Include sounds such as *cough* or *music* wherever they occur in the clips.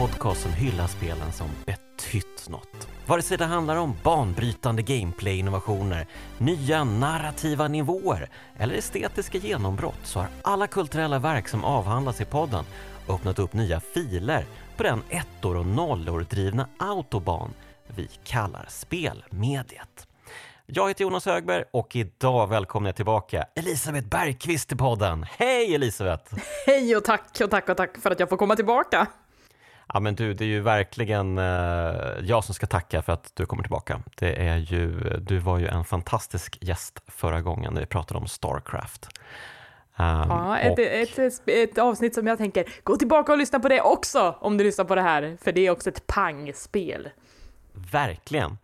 Podcast som hyllar spelen som betytt något. Vare sig det handlar om banbrytande gameplay-innovationer, nya narrativa nivåer eller estetiska genombrott så har alla kulturella verk som avhandlas i podden öppnat upp nya filer på den ettor och nollor drivna autobahn vi kallar spelmediet. Jag heter Jonas Högberg och idag välkomnar jag tillbaka Elisabeth Bergqvist till podden. Hej Elisabeth! Hej och tack och tack och tack för att jag får komma tillbaka. Ja men du, det är ju verkligen eh, jag som ska tacka för att du kommer tillbaka. Det är ju, du var ju en fantastisk gäst förra gången när vi pratade om Starcraft. Um, ja, ett, och... ett, ett, ett, avsnitt som jag tänker, gå tillbaka och lyssna på det också om du lyssnar på det här, för det är också ett pangspel. Verkligen.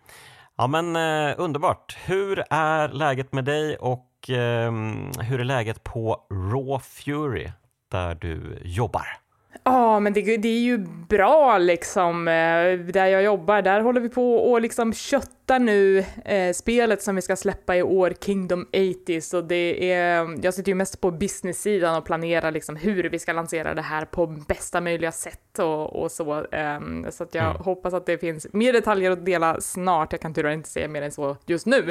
Ja men eh, underbart. Hur är läget med dig och eh, hur är läget på Raw Fury där du jobbar? Ja, men det, det, är ju bra liksom. Eh, där jag jobbar, där håller vi på och liksom köttar nu eh, spelet som vi ska släppa i år, Kingdom 80. Så det är, jag sitter ju mest på business-sidan och planerar liksom hur vi ska lansera det här på bästa möjliga sätt och, och så. Eh, så att jag mm. hoppas att det finns mer detaljer att dela snart. Jag kan tyvärr inte säga mer än så just nu. *laughs*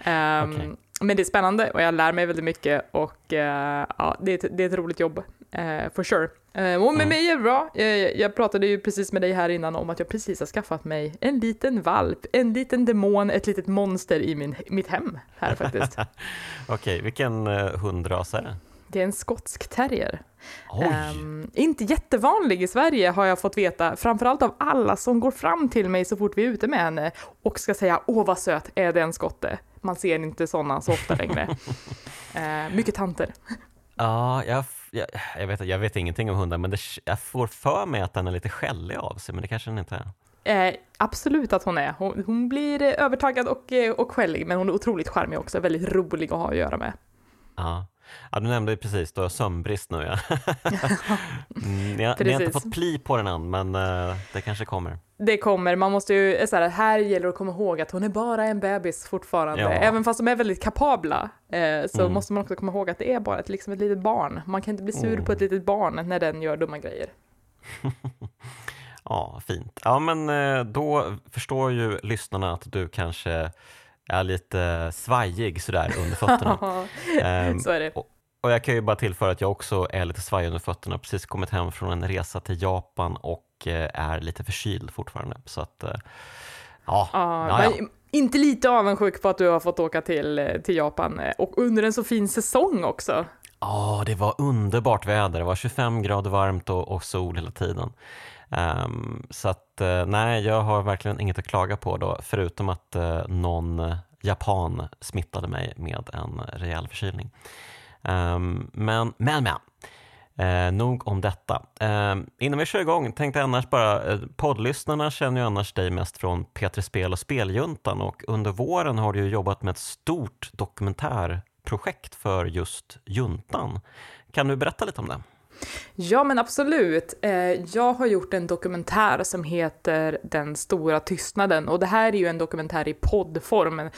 okay. Men det är spännande och jag lär mig väldigt mycket och uh, ja, det är, ett, det är ett roligt jobb, uh, for sure. Uh, och med mig är det bra. Jag, jag pratade ju precis med dig här innan om att jag precis har skaffat mig en liten valp, en liten demon, ett litet monster i min, mitt hem här faktiskt. *laughs* Okej, okay, vilken hundras är det? Det är en skotsk terrier. Um, inte jättevanlig i Sverige har jag fått veta, framförallt av alla som går fram till mig så fort vi är ute med henne och ska säga åh vad söt, är det en skotte? Man ser inte sådana så ofta längre. uh, *laughs* mycket tanter. Ja, jag, jag, jag, vet, jag vet ingenting om hundar, men det, jag får för mig att den är lite skällig av sig, men det kanske den inte är. Eh, absolut att hon är. Hon, hon blir övertagad och, eh, och skällig, men hon är otroligt charmig också, väldigt rolig att ha att göra med. Ja. Ja, du nämnde ju precis, du har sömnbrist nu ja. *laughs* mm, ni, har, ni har inte fått pli på den än, men uh, det kanske kommer. Det kommer, man måste ju, så här, här gäller det att komma ihåg att hon är bara en bebis fortfarande. Ja. Även fast de är väldigt kapabla eh, så mm. måste man också komma ihåg att det är bara ett, liksom ett litet barn. Man kan inte bli sur mm. på ett litet barn när den gör dumma grejer. *laughs* ja, fint. Ja, men eh, då förstår ju lyssnarna att du kanske är lite svajig sådär under fötterna. *laughs* um, Så är det. Och, och, jag kan ju bara tillföra att jag också är lite svajig under fötterna, precis kommit hem från en resa till Japan och eh, är lite förkyld fortfarande. Så att, uh, ja, ah, ja, Inte lite avundsjuk på att du har fått åka till, eh, till Japan och under en så fin säsong också. Ja, det var underbart väder. Det var 25 grader varmt och, och sol hela tiden. Um, så att nej, jag har verkligen inget att klaga på då, förutom att uh, någon japan smittade mig med en rejäl förkylning. Um, men, men, men. Eh, nog om detta. Eh, innan vi kör igång tänkte jag annars bara, eh, poddlyssnarna känner ju annars dig mest från P3 Spel och Speljuntan och under våren har du ju jobbat med ett stort dokumentärprojekt för just juntan. Kan du berätta lite om det? Ja, men absolut. Eh, jag har gjort en dokumentär som heter Den stora tystnaden och det här är ju en dokumentär i poddform. Eh,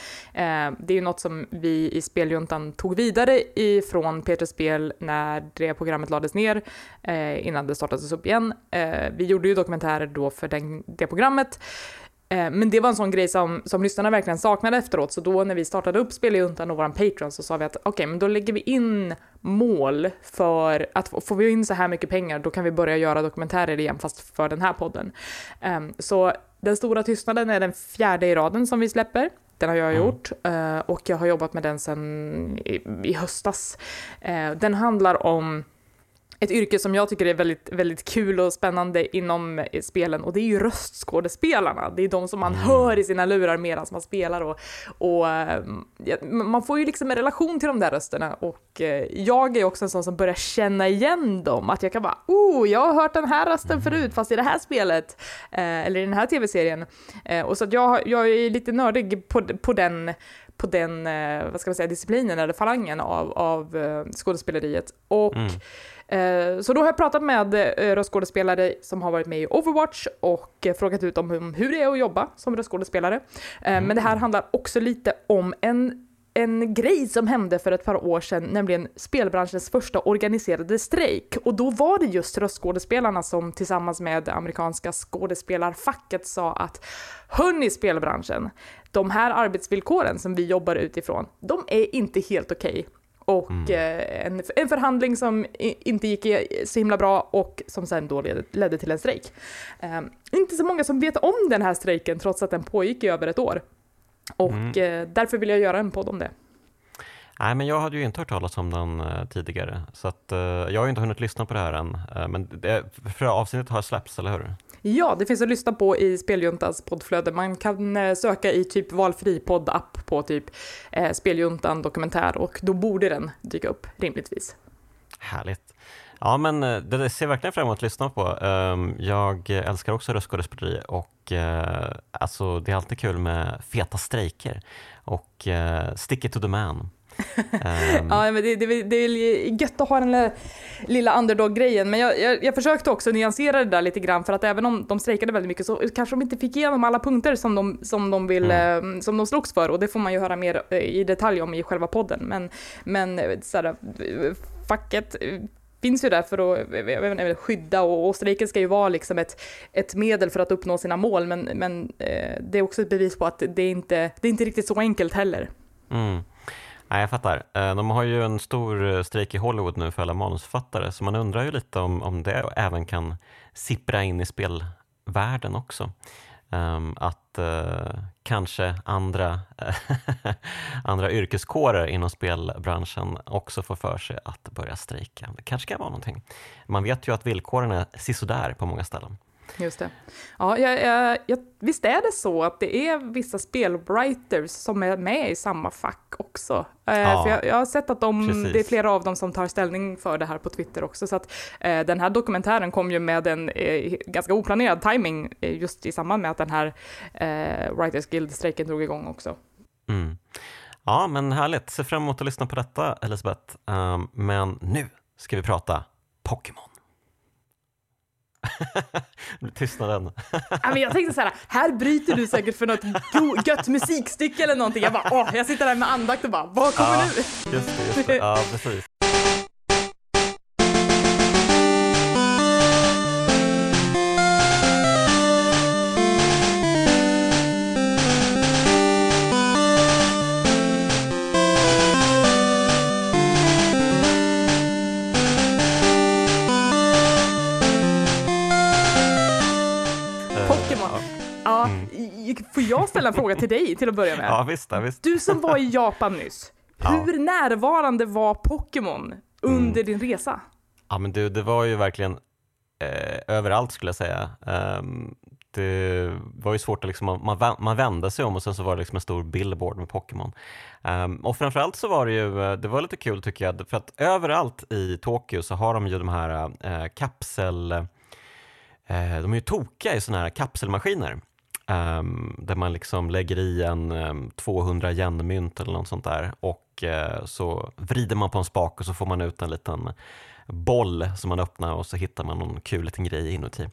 det är ju något som vi i Speljuntan tog vidare ifrån Peter Spel när det programmet lades ner eh, innan det startades upp igen. Vi gjorde ju dokumentärer då för det programmet men det var en sån grej som, som lyssnarna verkligen saknade efteråt, så då när vi startade upp Spelejuntan och våran Patreon så sa vi att okej, okay, men då lägger vi in mål för att får vi in så här mycket pengar, då kan vi börja göra dokumentärer igen, fast för den här podden. Um, så Den stora tystnaden är den fjärde i raden som vi släpper. Den har jag mm. gjort uh, och jag har jobbat med den sedan i, i höstas. Uh, den handlar om ett yrke som jag tycker är väldigt, väldigt kul och spännande inom eh, spelen och det är ju röstskådespelarna. Det är de som man mm. hör i sina lurar medan man spelar och, och eh, ja, man får ju liksom en relation till de där rösterna och eh, jag är också en sån som börjar känna igen dem. Att jag kan bara, oh, jag har hört den här rösten mm. förut fast i det här spelet eller i den här tv-serien. och så att jag, jag är lite nördig på, på den på den, vad ska man säga, disciplinen eller falangen av, av skådespeleriet. Och mm. Eh, så då har jag pratat med eh, röstskådespelare som har varit med i Overwatch och eh, frågat ut om hur det är att jobba som röstskådespelare. Mm. Men det här handlar också lite om en en grej som hände för ett par år sedan, nämligen spelbranschens första organiserade strejk. Och då var det just röstskådespelarna som tillsammans med amerikanska skådespelarfacket sa att Hörni spelbranschen, de här arbetsvillkoren som vi jobbar utifrån, de är inte helt okej. Okay. Och mm. eh, en, en, förhandling som inte gick så himla bra och som sen då ledde, ledde till en strejk. Eh, inte så många som vet om den här strejken trots att den pågick i över ett år. Och mm. eh, därför vill jag göra en podd om det. Nej, men jag hade ju inte hört talas om den uh, tidigare, så att, uh, jag har inte hunnit lyssna på det här än. Uh, men det, för avsnittet har släppts, eller hur? Ja, det finns att lyssna på i speljuntans poddflöde. Man kan eh, söka i typ valfri poddapp på typ eh, Speljuntan dokumentär och då borde den dyka upp rimligtvis. Härligt. Ja, men eh, det ser verkligen fram emot att lyssna på. Ehm, jag älskar också röstskådespeleri och alltså, det är alltid kul med feta strejker och stick it to the man um. ja, men det, det, det, är gött att ha den där lilla underdog-grejen, men jag, jag, jag, försökte också nyansera det där lite grann för att även om de strejkade väldigt mycket så kanske de inte fick igenom alla punkter som de, som de, vill, mm. eh, som de slogs för och det får man ju höra mer eh, i detalj om i själva podden. Men, men eh, så här, facket finns ju där för att inte, skydda och, och strejken ska ju vara liksom ett, ett medel för att uppnå sina mål men, men eh, det är också ett bevis på att det inte det är inte riktigt så enkelt heller. Mm. Nej, jag fattar. Eh, de har ju en stor eh, strejk i Hollywood nu för alla manusförfattare, så man undrar ju lite om, om det även kan sippra in i spelvärlden också. Um, att uh, kanske andra, *laughs* andra yrkeskårer inom spelbranschen också får för sig att börja strejka. Det kanske kan vara någonting. Man vet ju att villkoren är sisådär på många ställen. Just det. Ja, jag, jag, jag, visst är det så att det är vissa spelwriters som är med i samma fack också? Eh, ja, för jag, jag, har sett att de, det är flera av dem som tar ställning för det här på Twitter också, så att eh, den här dokumentären kom ju med en eh, ganska oplanerad timing eh, just i samband med att den här eh, Writers Guild-strejken drog igång också. Mm. Ja, men härligt. Se fram emot att lyssna på detta, Elisabeth. Um, men nu ska vi prata Pokémon. *laughs* Tystnaden. ja, men jag tänkte så här, här bryter du säkert för något gött musikstycke eller någonting. Jag bara, åh, jag sitter där med andakt och bara, vad kommer ja, nu? Just det, just det. Ja, precis. Ställa en fråga till dig till att börja med? Ja, visst, visst. Du som var i Japan nyss, hur ja. närvarande var Pokémon under mm. din resa? Ja, men du, det var ju verkligen eh, överallt skulle jag säga. Um, det var ju svårt att liksom, man, man vände sig om och sen så var det liksom en stor billboard med Pokémon. Um, och framförallt så var det ju, eh, det var lite kul tycker jag, för att överallt i Tokyo så har de ju de här äh, kapsel, äh, de är ju tokiga i sådana här kapselmaskiner. Um, där man liksom lägger i en ehm, um, 200 yenmynt eller något sånt där och uh, så vrider man på en spak och så får man ut en liten boll som man öppnar och så hittar man någon kul liten grej inuti.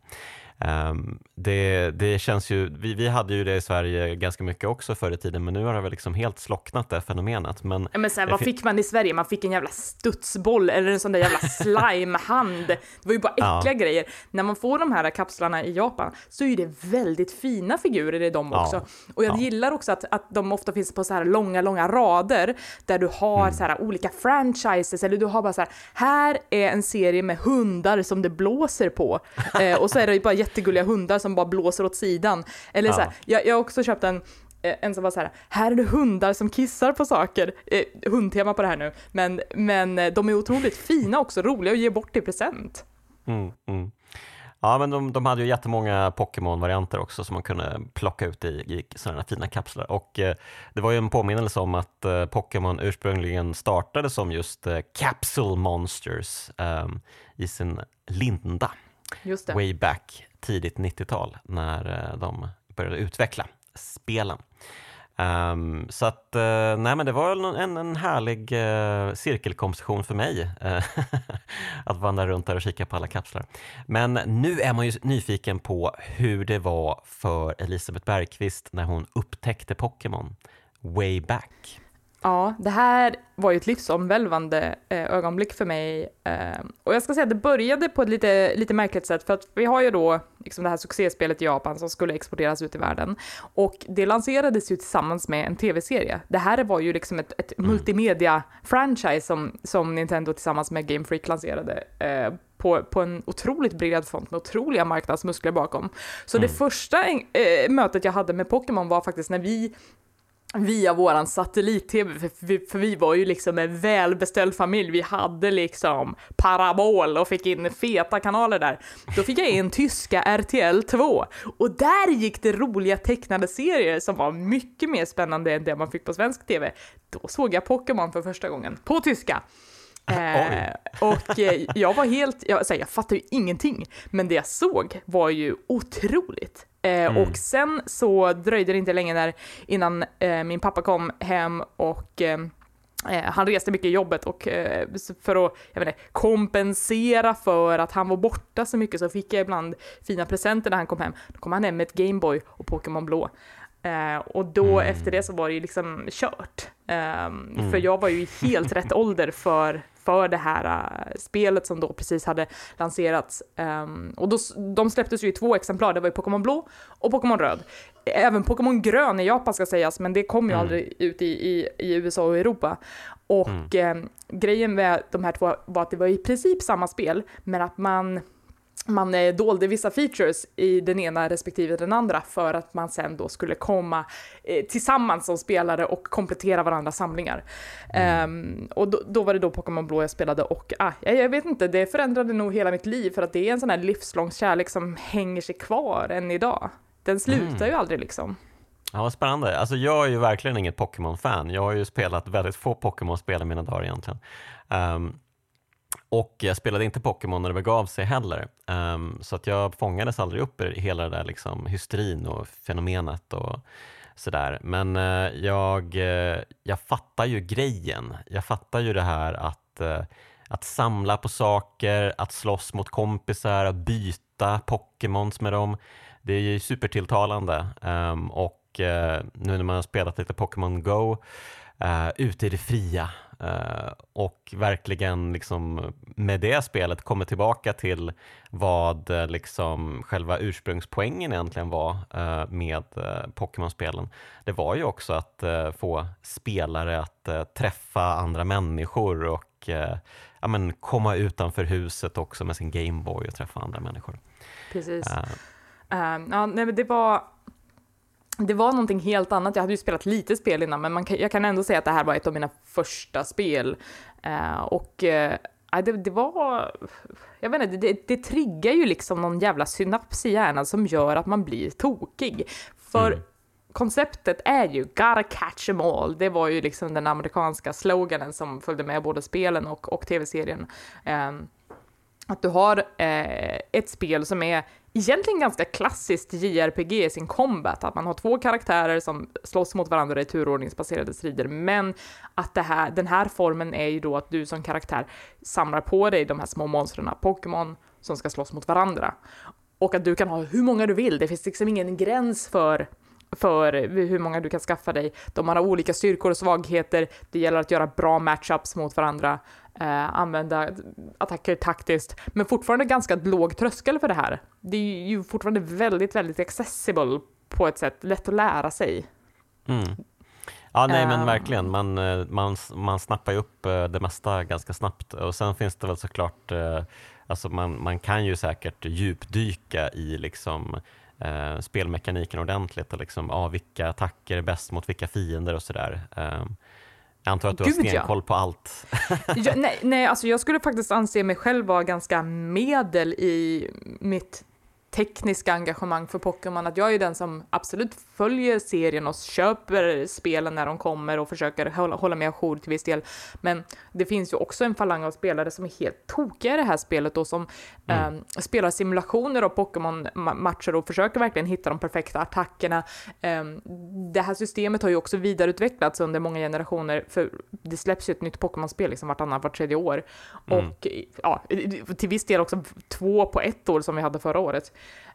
Um, det, det känns ju, vi, vi hade ju det i Sverige ganska mycket också förr i tiden, men nu har det väl liksom helt slocknat det fenomenet. Men, men så här, vad fick man i Sverige? Man fick en jävla studsboll eller en sån där jävla slimehand. Det var ju bara äckliga ja. grejer. När man får de här kapslarna i Japan så är det väldigt fina figurer i dem också. Ja. Och jag ja. gillar också att, att de ofta finns på så här långa, långa rader där du har mm. så här olika franchises eller du har bara så här, här är en serie med hundar som det blåser på. *laughs* eh, och så är det bara jättegulliga hundar som bara blåser åt sidan. Eller ja. så här, jag, jag har också köpt en eh, en som var så här, här är det hundar som kissar på saker. Eh, hundtema på det här nu. Men, men eh, de är otroligt fina också, roliga att ge bort i present. Mm, mm. Ja, men de, de hade ju jättemånga Pokémon-varianter också som man kunde plocka ut i, i sådana fina kapslar. Och eh, det var ju en påminnelse om att eh, Pokémon ursprungligen startade som just eh, Capsule Monsters i sin linda. Way back tidigt 90-tal när eh, de började utveckla spelen. Um, så att, uh, nej men det var en, en härlig uh, cirkelkomposition för mig uh, *laughs* att vandra runt där och kika på alla kapslar. Men nu är man ju nyfiken på hur det var för Elisabeth Bergqvist när hon upptäckte Pokémon way back. Ja, det här var ju ett livsomvälvande eh, ögonblick för mig. Eh, och jag ska säga att det började på ett lite, lite märkligt sätt, för att vi har ju då liksom det här succéspelet i Japan som skulle exporteras ut i världen. Och det lanserades ju tillsammans med en tv-serie. Det här var ju liksom ett, ett mm. multimedia-franchise som, som Nintendo tillsammans med Game Freak lanserade eh, på, på en otroligt bred front med otroliga marknadsmuskler bakom. Så mm. det första eh, mötet jag hade med Pokémon var faktiskt när vi via våran satellit-tv, för vi, för vi var ju liksom en välbeställd familj, vi hade liksom parabol och fick in feta kanaler där. Då fick jag in tyska RTL 2 och där gick det roliga tecknade serier som var mycket mer spännande än det man fick på svensk tv. Då såg jag Pokémon för första gången, på tyska. Eh, och eh, jag var helt, jag, här, jag fattade ju ingenting, men det jag såg var ju otroligt. Eh, mm. Och sen så dröjde det inte länge där innan eh, min pappa kom hem och eh, han reste mycket i jobbet och för att jag vet inte, kompensera för att han var borta så mycket så fick jag ibland fina presenter när han kom hem. Då kom han hem med ett Gameboy och Pokémon Blå. Eh, och då mm. efter det så var det ju liksom kört. Um, mm. För jag var ju i helt rätt *laughs* ålder för för det här uh, spelet som då precis hade lanserats. Um, och då, de släpptes ju i två exemplar, det var ju Pokémon Blå och Pokémon Röd. Även Pokémon Grön i Japan ska sägas, men det kom ju mm. aldrig ut i, i, i, USA och Europa. Och um, grejen med de här två var att det var i princip samma spel, men att man man eh, dolde vissa features i den ena respektive den andra för att man sen då skulle komma eh, tillsammans som spelare och komplettera varandras samlingar. Mm. Um, och då, då, var det då Pokémon Blå jag spelade och ah, jag, jag, vet inte, det förändrade nog hela mitt liv för att det är en sån här livslång kärlek som hänger sig kvar än idag. Den slutar mm. ju aldrig liksom. Ja, vad spännande. Alltså jag är ju verkligen inget Pokémon-fan. Jag har ju spelat väldigt få Pokémon-spel i mina dagar egentligen. Um, och jag spelade inte Pokémon när det begav sig heller, um, så att jag fångades aldrig upp i hela det där liksom hysterin och fenomenet och sådär. Men uh, jag, uh, jag fattar ju grejen. Jag fattar ju det här att, uh, att samla på saker, att slåss mot kompisar, att byta Pokémons med dem. Det är ju supertilltalande um, och nu när man har spelat lite Pokémon Go ute i det fria och verkligen liksom med det spelet kommer tillbaka till vad uh, liksom själva ursprungspoängen egentligen var uh, med Pokémon-spelen. Det var ju också att få spelare att träffa andra människor och ja, men komma utanför huset också med sin Gameboy och träffa andra människor. Precis. ja, nej, det var det var någonting helt annat. Jag hade ju spelat lite spel innan, men man jag kan ändå säga att det här var ett av mina första spel. Uh, och uh, det, det, var... Jag vet inte, det, det triggar ju liksom någon jävla synaps i hjärnan som gör att man blir tokig. För mm. konceptet är ju “gotta catch em all”. Det var ju liksom den amerikanska sloganen som följde med både spelen och, och tv-serien. Um, att du har eh, ett spel som är egentligen ganska klassiskt JRPG i sin combat, att man har två karaktärer som slåss mot varandra i turordningsbaserade strider, men att det här, den här formen är ju då att du som karaktär samlar på dig de här små monstren, Pokémon, som ska slåss mot varandra. Och att du kan ha hur många du vill, det finns liksom ingen gräns för för hur många du kan skaffa dig. De har olika styrkor och svagheter, det gäller att göra bra matchups mot varandra eh, använda attacker taktiskt, men fortfarande ganska låg tröskel för det här. Det är ju fortfarande väldigt, väldigt accessible på ett sätt, lätt att lära sig. Mm. Ja, nej men ehm. verkligen. Man, eh, man, man snappar ju upp eh, det mesta ganska snabbt och sen finns det väl såklart, eh, alltså man, man kan ju säkert djupdyka i liksom eh, spelmekaniken ordentligt och liksom, ah, vilka attacker är bäst mot vilka fiender och sådär. Eh, jag antar att du Gud, har stenkoll ja. på allt. ja, *laughs* nej, nej, alltså jag skulle faktiskt anse mig själv vara ganska medel i mitt tekniska engagemang för Pokémon, att jag är den som absolut följer serien och köper spelen när de kommer och försöker hålla, hålla mig ajour till viss del. Men det finns ju också en falang av spelare som är helt tokiga i det här spelet och som mm. eh, spelar simulationer av Pokémon-matcher och försöker verkligen hitta de perfekta attackerna. Eh, det här systemet har ju också vidareutvecklats under många generationer, för det släpps ju ett nytt Pokémon-spel liksom vartannat, vart tredje år. Mm. Och ja, till viss del också två på ett år som vi hade förra året.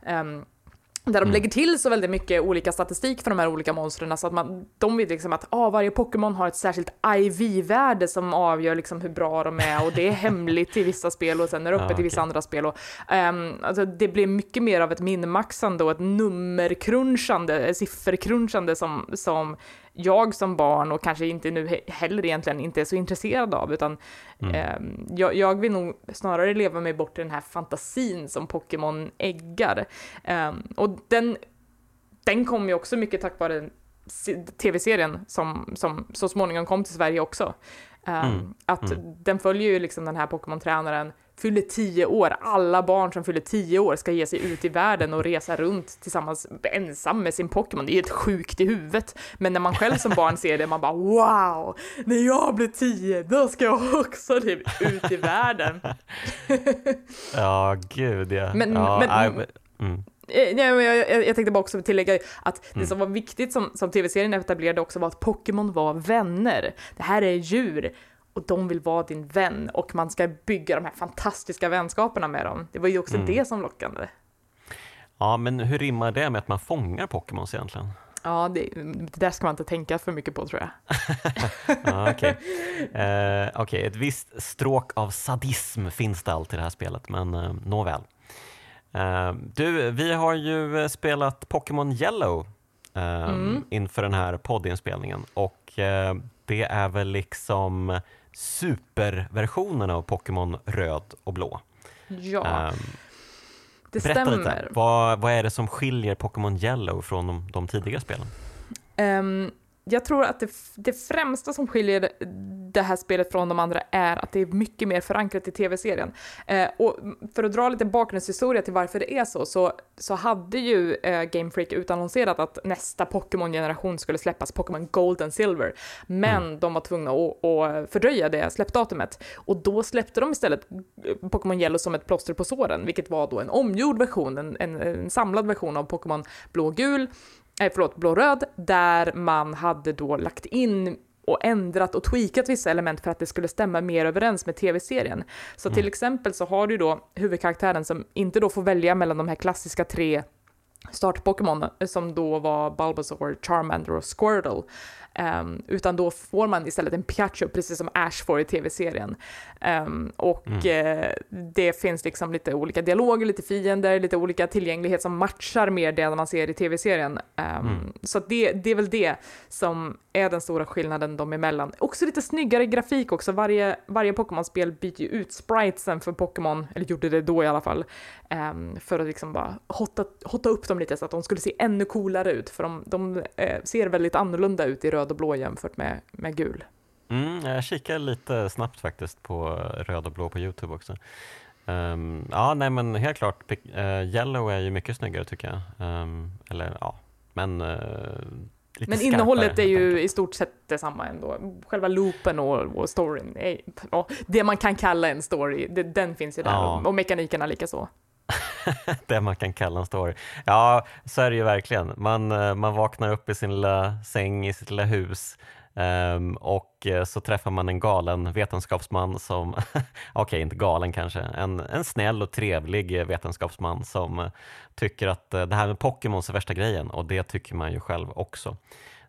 Um, där de lägger till så väldigt mycket olika statistik för de här olika monstren så att man, de vet liksom att ah, varje Pokémon har ett särskilt IV-värde som avgör liksom hur bra de är och det är hemligt i vissa spel och sen är det *laughs* öppet Ja, i vissa andra spel. Och, ehm, alltså det blir mycket mer av ett minmaxande och ett nummerkrunchande, sifferkrunchande som, som jag som barn och kanske inte nu he- heller egentligen inte är så intresserad av utan ehm, jag, jag vill nog snarare leva mig bort i den här fantasin som Pokémon äggar. Ehm, och den, den kom ju också mycket tack vare tv-serien som, som så småningom kom till Sverige också. Ehm, Mm, Att mm. den följer ju liksom den här Pokémon-tränaren, fyller tio år, alla barn som fyller tio år ska ge sig ut i världen och resa runt tillsammans ensam med sin Pokémon. Det är helt sjukt i huvudet. Men när man själv som barn ser det, man bara wow, när jag blir tio, då ska jag också typ ut i världen. *laughs* Ja, gud ja. Men- ja, men- men- mm. Eh, jag, jag, jag tänkte bara också tillägga att det Mm. som var viktigt som, som tv-serien etablerade också var att Pokémon var vänner. Det här är djur och de vill vara din vän och man ska bygga de här fantastiska vänskaperna med dem. Det var ju också Mm. det som lockade. ja, men hur rimmar det med att man fångar Pokémons egentligen? Ja, det, det där ska man inte tänka för mycket på tror jag. *laughs* Ja, Okej, eh, okej, ett visst stråk av sadism finns det alltid i det här spelet, men eh, nåväl. Eh, du, vi har ju eh, spelat Pokémon Yellow eh, Mm. inför den här poddinspelningen och eh, det är väl liksom superversionen av Pokémon Röd och Blå. Ja, Eh, det berätta stämmer. lite, vad, vad är det som skiljer Pokémon Yellow från de, de tidiga spelen? Ehm, jag tror att det, det främsta som skiljer det här spelet från de andra är att det är mycket mer förankrat i tv-serien. Eh, och för att dra lite bakgrundshistoria till varför det är så, så, så hade ju eh, Game Freak utannonserat att nästa Pokémon-generation skulle släppas, Pokémon Gold and Silver. Men de var tvungna att, att fördröja det släppdatumet. Och då släppte de istället eh, Pokémon Yellow som ett plåster på såren, vilket var då en omgjord version, en, en, en samlad version av Pokémon Blå och Gul, eh, förlåt, blå-röd, där man hade då lagt in och ändrat och tweakat vissa element för att det skulle stämma mer överens med tv-serien. Så till exempel så har du då huvudkaraktären som inte då får välja mellan de här klassiska tre start-Pokémon eh, som då var Bulbasaur, Charmander och Squirtle. Ehm, utan då får man istället en Pikachu, precis som Ash får i tv-serien. Ehm, och eh, det finns liksom lite olika dialoger, lite fiender, lite olika tillgänglighet som matchar mer det man ser i tv-serien. Ehm, Så att det, det är väl det som är den stora skillnaden dem emellan. Också lite snyggare grafik också. Varje, varje Pokémon-spel byter ju ut spritesen för Pokémon, eller gjorde det då i alla fall, för att liksom bara hotta, hotta upp dem lite så att de skulle se ännu coolare ut. För de, de eh, ser väldigt annorlunda ut i röd och blå jämfört med, med gul. Mm, jag kikar lite snabbt faktiskt på röd och blå på Youtube också. Ehm, ja, nej men helt klart, eh, Yellow är ju mycket snyggare tycker jag. Ehm, eller ja, men uh, lite Men innehållet är ju enkelt. i stort sett detsamma ändå. Själva loopen och, och storyn, är, ja, det man kan kalla en story, det, den finns ju där. Ja. Och, och mekanikerna lika så. *laughs* det man kan kalla en story. Ja, så är det ju verkligen. Man, eh, man vaknar upp i sin lilla säng i sitt lilla hus um, och eh, så träffar man en galen vetenskapsman som, *laughs* okej inte galen kanske, en, en snäll och trevlig eh, vetenskapsman som tycker att det här med Pokémons är värsta grejen och det tycker man ju själv också.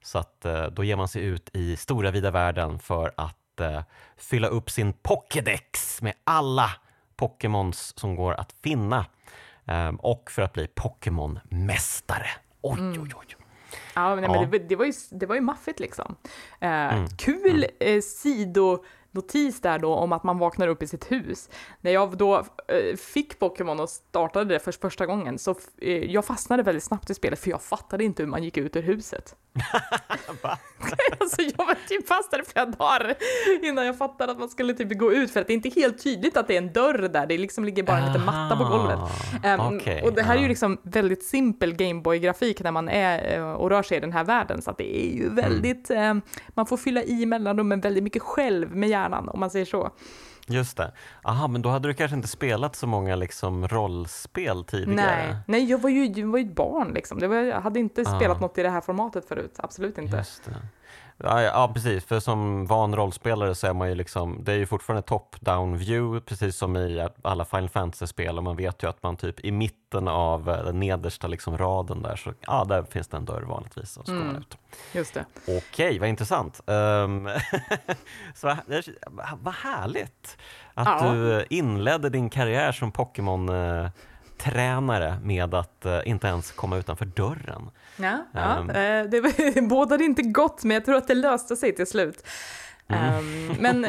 Så att då ger man sig ut i stora vida världen för att uh, fylla upp sin Pokédex med alla Pokémons som går att finna Ehm, och för att bli Pokémon-mästare. Oj, oj, oj. Ja, men, Ja. men det, det, var ju, det var ju maffigt liksom. Eh, Mm. Kul eh, sidonotis där då om att man vaknar upp i sitt hus. När jag då eh, fick Pokémon och startade det för första gången så eh, jag fastnade väldigt snabbt i spelet för jag fattade inte hur man gick ut ur huset. *laughs* *laughs* Alltså jag var typ fast där i flera dagar innan jag fattade att man skulle typ gå ut för att det är inte helt tydligt att det är en dörr där, det liksom ligger bara en liten matta på golvet. Ehm, okej, och det här är ju liksom väldigt simpel Gameboy-grafik när man är eh, och rör sig i den här världen, så att det är Mm. ju väldigt, eh, man får fylla i mellanrummen väldigt mycket själv med hjärnan, om man säger så. Just det. Aha, men då hade du kanske inte spelat så många liksom, rollspel tidigare? Nej, nej jag var ju jag var ju ett barn liksom. Det var, jag hade inte Ah. spelat något i det här formatet förut, absolut inte. Just det. Ja, ja, precis. För som van rollspelare så är man ju liksom, det är ju fortfarande top-down view, precis som i alla Final Fantasy-spel och man vet ju att man typ i mitten av eh, den nedersta liksom raden där, så ja, där finns det en dörr vanligtvis att mm. ut. Just det. Okej, vad intressant. Um, *laughs* så, vad härligt att ja. du inledde din karriär som Pokémon uh, tränare med att uh, inte ens komma utanför dörren. Ja, ja um, det *laughs* bådade inte gott, men jag tror att det löste sig till slut. Mm. Um, men,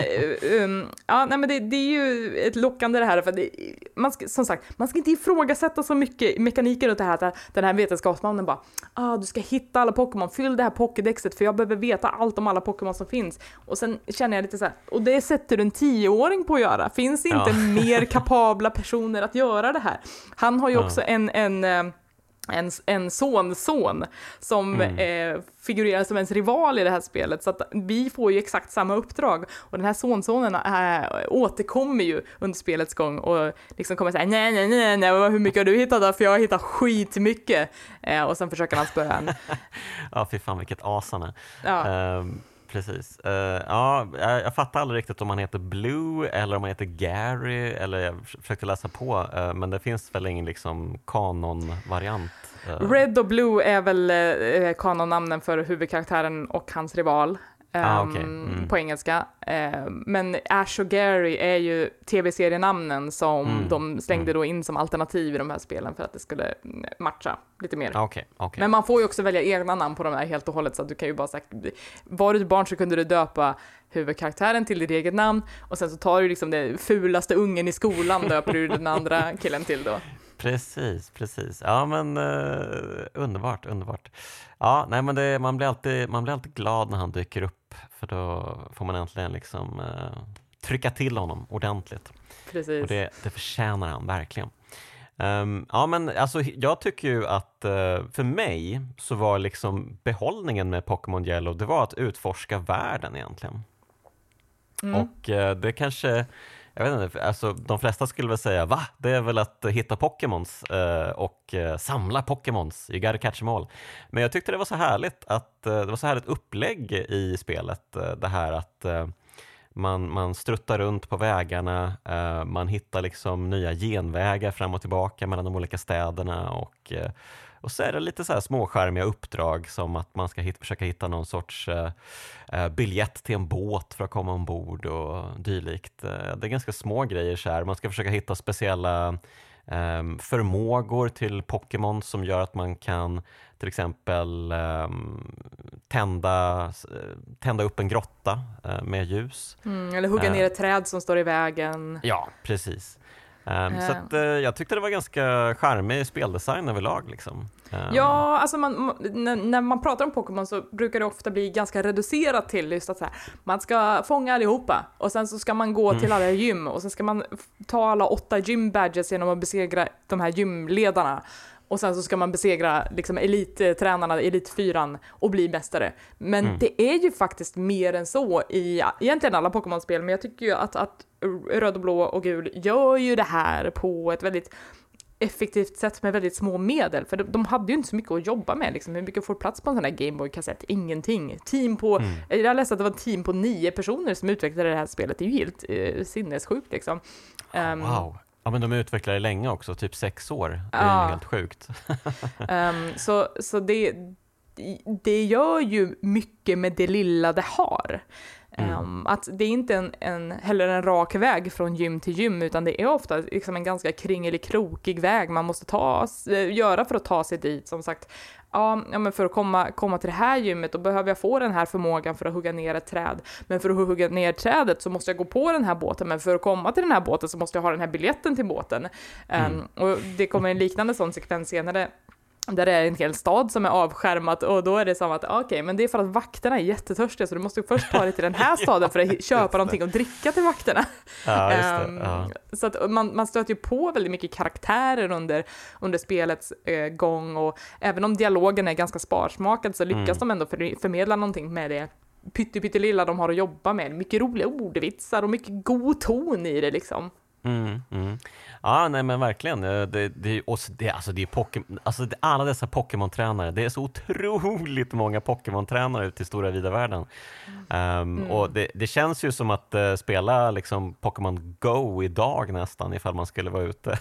um, ja, nej, men det, det, är ju ett lockande det här, för det, man ska, som sagt, man ska inte ifrågasätta så mycket mekaniker runt det här, att den här vetenskapsmannen bara, ah, du ska hitta alla Pokémon, fyll det här Pokédexet, för jag behöver veta allt om alla Pokémon som finns. Och sen känner jag lite så här, och det sätter du en tioåring på att göra, finns det inte ja. mer kapabla personer att göra det här? Han har ju också en, en eh, en, en sonson som mm. eh, figurerar som ens rival i det här spelet. Så att vi får ju exakt samma uppdrag. Och den här sonsonen äh, återkommer ju under spelets gång och liksom kommer säga nej, nej, nej, nej, hur mycket har du hittat då? För jag har hittat skitmycket. Eh, och sen försöker han spöa en. *laughs* ja, fy fan vilket as han är. Ja. Um precis. Uh, ja, jag, jag fattar aldrig riktigt om han heter Blue eller om han heter Gary, eller jag försökte läsa på, uh, men det finns väl ingen liksom kanonvariant? Uh. Red och Blue är väl uh, kanonnamnen för huvudkaraktären och hans rival ah, okay. Ehm, mm. på engelska. Uh, men Ash och Gary är ju tv-serienamnen som mm. de slängde mm. då in som alternativ i de här spelen för att det skulle mm, matcha lite mer. Okay, okay. Men man får ju också välja egna namn på de här helt och hållet så att du kan ju bara sagt, var du barn så kunde du döpa huvudkaraktären till ditt eget namn och sen så tar du liksom den fulaste ungen i skolan döper du den andra killen till då. Precis, precis. Ja men uh, underbart, underbart. Ja, nej men det, man, blir alltid, man blir alltid glad när han dyker upp för då får man äntligen liksom uh, trycka till honom ordentligt. Precis. Och det, det förtjänar han verkligen. Um, ja men alltså jag tycker ju att uh, för mig så var liksom behållningen med Pokémon Yellow det var att utforska världen egentligen. Mm. Och uh, det kanske jag vet inte, alltså, de flesta skulle väl säga va? Det är väl att hitta Pokémons eh, och eh, samla Pokémons, you gotta catch them all. Men jag tyckte det var så härligt att eh, det var så härligt upplägg i spelet, eh, det här att eh, man, man struttar runt på vägarna, eh, man hittar liksom nya genvägar fram och tillbaka mellan de olika städerna och eh, och så är det lite så här småskärmiga uppdrag som att man ska hit, försöka hitta någon sorts eh, eh, biljett till en båt för att komma ombord och dylikt. Eh, det är ganska små grejer så här. Man ska försöka hitta speciella eh, förmågor till Pokémon som gör att man kan till exempel eh, tända, tända upp en grotta eh, med ljus. Mm, eller hugga ner ett träd som står i vägen. Ja, precis. Um, Så att, uh, jag tyckte det var ganska charmig speldesign överlag. Liksom. Um. Ja, alltså man, när, man pratar om Pokémon så brukar det ofta bli ganska reducerat till just att så här, man ska fånga allihopa och sen så ska man gå mm. till alla gym och sen ska man ta alla åtta gym badges genom att besegra de här gymledarna och sen så ska man besegra liksom elittränarna, elitfyran och bli mästare. Men mm. det är ju faktiskt mer än så i egentligen alla Pokémon-spel, men jag tycker ju att, att röd och blå och gul gör ju det här på ett väldigt effektivt sätt med väldigt små medel, för de, hade ju inte så mycket att jobba med. Liksom. Hur mycket får plats på en sån här Gameboy-kassett? Ingenting. Team på, mm. Jag läste att det var ett team på nio personer som utvecklade det här spelet. Det är ju helt eh, sinnessjukt liksom. Um, wow. Ja men de utvecklar det länge också, typ sex år. Det är ja. helt sjukt. um, *laughs* så så det, det gör ju mycket med det lilla det har. Mm. Um, att det är inte en, en, heller en rak väg från gym till gym, utan det är ofta liksom en ganska kringelikrokig väg man måste ta, göra för att ta sig dit. Som sagt, ja, men för att komma, komma till det här gymmet då behöver jag få den här förmågan för att hugga ner ett träd. Men för att hugga ner trädet så måste jag gå på den här båten, men för att komma till den här båten så måste jag ha den här biljetten till båten. Mm. Um, och det kommer en liknande sån sekvens senare där det är en hel stad som är avskärmat och då är det som att okej, okay, men det är för att vakterna är jättetörstiga så du måste först ta dig till den här *laughs* staden för att köpa någonting och dricka till vakterna. Ja, um, ja. Så att man, man stöter ju på väldigt mycket karaktärer under, under spelets eh, gång och även om dialogen är ganska sparsmakad så lyckas mm. de ändå för, förmedla någonting med det pyttelilla de har att jobba med. Mycket roliga ordvitsar och mycket god ton i det liksom. Mm, mm. Ja, nej men verkligen. Det, det, och det, alltså det är Pokemon, alltså det, alla dessa Pokémon-tränare, det är så otroligt många Pokémon-tränare ute i stora vida världen. Um, mm. Och det, det, känns ju som att uh, spela liksom Pokémon Go idag nästan, ifall man skulle vara ute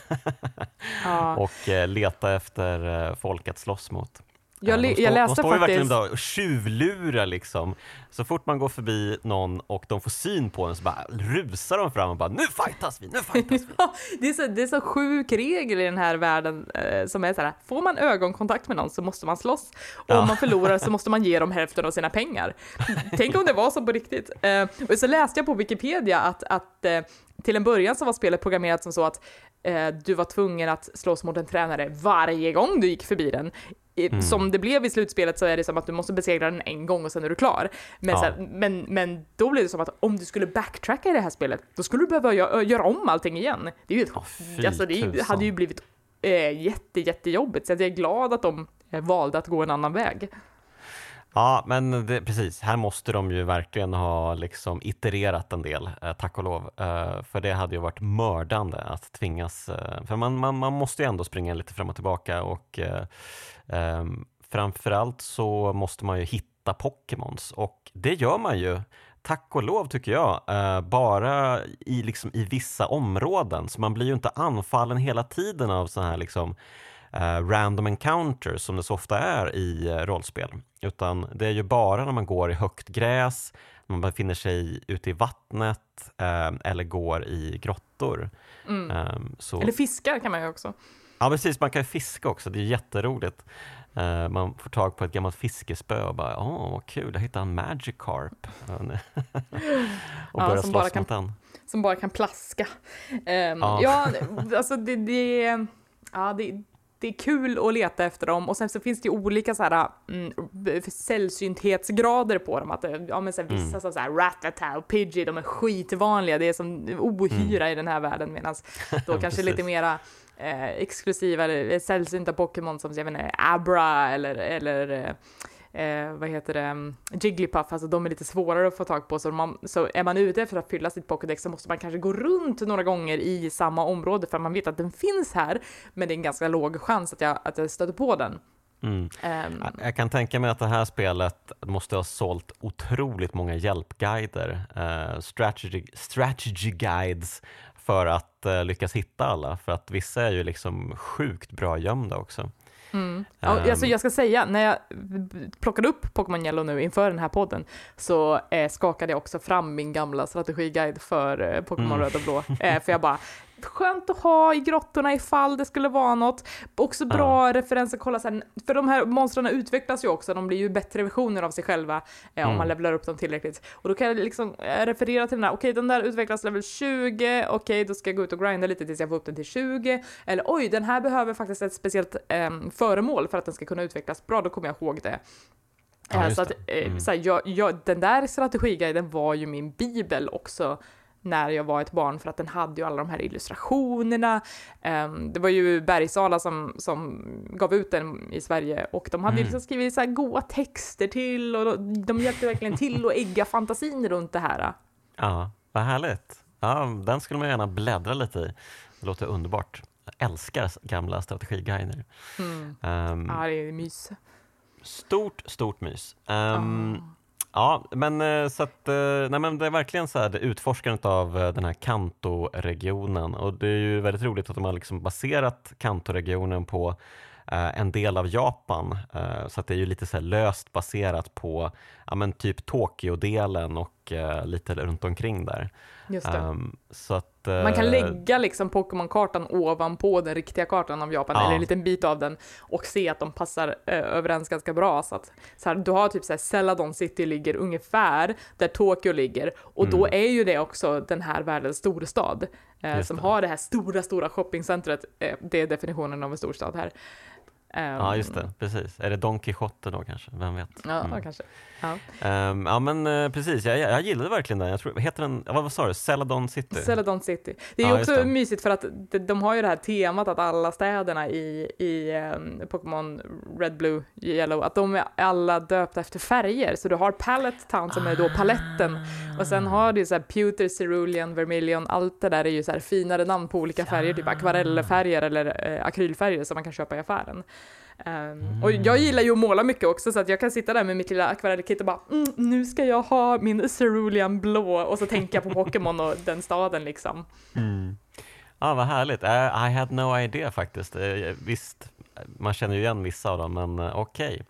ja. *laughs* och uh, leta efter uh, folk att slåss mot. Jag, de, stå, jag läste de står ju verkligen där och tjuvlurar liksom. Så fort man går förbi någon och de får syn på en så bara rusar de fram och bara nu fightas vi, nu fightas vi. *laughs* det, är så, det är så sjuk regel i den här världen eh, som är så här, får man ögonkontakt med någon så måste man slåss. Och ja. om man förlorar så *laughs* måste man ge dem hälften av sina pengar. Tänk om det var så på riktigt. Eh, och så läste jag på Wikipedia att, att eh, till en början så var spelet programmerat som så att eh, du var tvungen att slåss mot en tränare varje gång du gick förbi den. Mm. Som det blev i slutspelet så är det som att du måste besegra den en gång och sen är du klar. Men, ja. här, men, men då blev det som att om du skulle backtracka i det här spelet, då skulle du behöva göra, göra om allting igen. Det, är ju ett, oh, alltså, det hade ju blivit eh, jätte, jättejobbigt, så jag är glad att de eh, valde att gå en annan väg. Ja, men det, precis. Här måste de ju verkligen ha liksom itererat en del, eh, tack och lov. Eh, för det hade ju varit mördande att tvingas, eh, för man, man, man måste ju ändå springa lite fram och tillbaka och eh, ehm, framförallt så måste man ju hitta Pokémons och det gör man ju tack och lov tycker jag, eh, bara i, liksom, i vissa områden. Så man blir ju inte anfallen hela tiden av så här liksom, eh, random encounters som det så ofta är i eh, rollspel. Utan det är ju bara när man går i högt gräs, man befinner sig ute i vattnet eh, eller går i grottor. Mm. Ehm, så... Eller fiskar kan man ju också. Ja precis, man kan ju fiska också, det är jätteroligt. Man får tag på ett gammalt fiskespö och bara åh vad kul, jag hittade en Magikarp. *laughs* och börjar ja, slåss kan, mot den. Som bara kan plaska. Um, ja. ja, alltså det, det, ja, det, det är kul att leta efter dem och sen så finns det olika så här mm, sällsynthetsgrader på dem. Att, ja, men så här, vissa mm. så här, Ratata och Pidgey, de är skitvanliga, det är som ohyra mm. i den här världen medan *laughs* då kanske lite mera eh, exklusiva eller sällsynta Pokémon som jag inte, Abra eller, eller eh, vad heter det, Jigglypuff, alltså de är lite svårare att få tag på, så, man, så är man ute efter att fylla sitt Pokédex så måste man kanske gå runt några gånger i samma område för att man vet att den finns här, men det är en ganska låg chans att jag, att jag stöter på den. Mm. Um, jag kan tänka mig att det här spelet måste ha sålt otroligt många hjälpguider, uh, strategy, strategy guides för att uh, lyckas hitta alla, för att vissa är ju liksom sjukt bra gömda också. Mm. Ja, um, alltså jag ska säga, när jag plockade upp Pokémon Yellow nu inför den här podden så eh, skakade jag också fram min gamla strategiguide för eh, Pokémon mm. Röd och Blå. Eh, för jag bara, skönt att ha i grottorna ifall det skulle vara något. Också bra ja. referenser, kolla sen, för de här monstren utvecklas ju också, de blir ju bättre versioner av sig själva eh, mm. om man levlar upp dem tillräckligt. Och då kan jag liksom eh, referera till den här, okej okay, den där utvecklas level 20, okej okay, då ska jag gå ut och grinda lite tills jag får upp den till 20. Eller oj, den här behöver faktiskt ett speciellt eh, föremål för att den ska kunna utvecklas bra, då kommer jag ihåg det. Ja, så att, eh, mm. så här, jag, jag, den där strategiguiden var ju min bibel också när jag var ett barn för att den hade ju alla de här illustrationerna. Um, det var ju Bergsala som, som gav ut den i Sverige och de hade mm. liksom skrivit så här goa texter till och de hjälpte verkligen till att ägga fantasin runt det här. Ja, vad härligt. Ja, den skulle man gärna bläddra lite i. Det låter underbart. Jag älskar gamla strategiguider. Mm. Um, ja, det är mys. Stort, stort mys. Um. Ja, men eh, så att, eh, nej, men det är verkligen så här, utforskandet av eh, den här Kanto-regionen och det är ju väldigt roligt att de har liksom baserat Kanto-regionen på en del av Japan. Så att det är ju lite så löst baserat på ja, men typ Tokyo-delen och lite runt omkring där. Just um, så att man kan lägga liksom Pokémon-kartan ovanpå den riktiga kartan av Japan, ja. eller en liten bit av den, och se att de passar eh, överens ganska bra. Så att, så här, du har typ såhär, Celadon City ligger ungefär där Tokyo ligger, och mm. då är ju det också den här världens storstad, eh, som har det här stora, stora shoppingcentret. Eh, det är definitionen av en storstad här. ja, just det, precis. Är det Don Quijote då kanske? Vem vet? Ja, mm. kanske. Ja. Um, ja men uh, precis, jag, jag gillade verkligen den. Jag tror, heter den, vad, sa du, Celadon City? Celadon City. Det är ja, också mysigt för att de, de, har ju det här temat att alla städerna i, i um, Pokémon Red, Blue, Yellow, att de är alla döpta efter färger. Så du har Palette Town som är då paletten och sen har du så här Pewter, Cerulean, Vermilion, allt det där är ju så här finare namn på olika färger, typ akvarellfärger eller uh, akrylfärger som man kan köpa i affären. Um, mm. Och jag gillar ju att måla mycket också så att jag kan sitta där med mitt lilla akvarellkit och bara mm, nu ska jag ha min Cerulean blå och så tänker jag på Pokémon och den staden liksom. Mm. Ja, vad härligt. I, I had no idea faktiskt. Uh, visst, man känner ju igen vissa av dem, men uh, okej. Okay.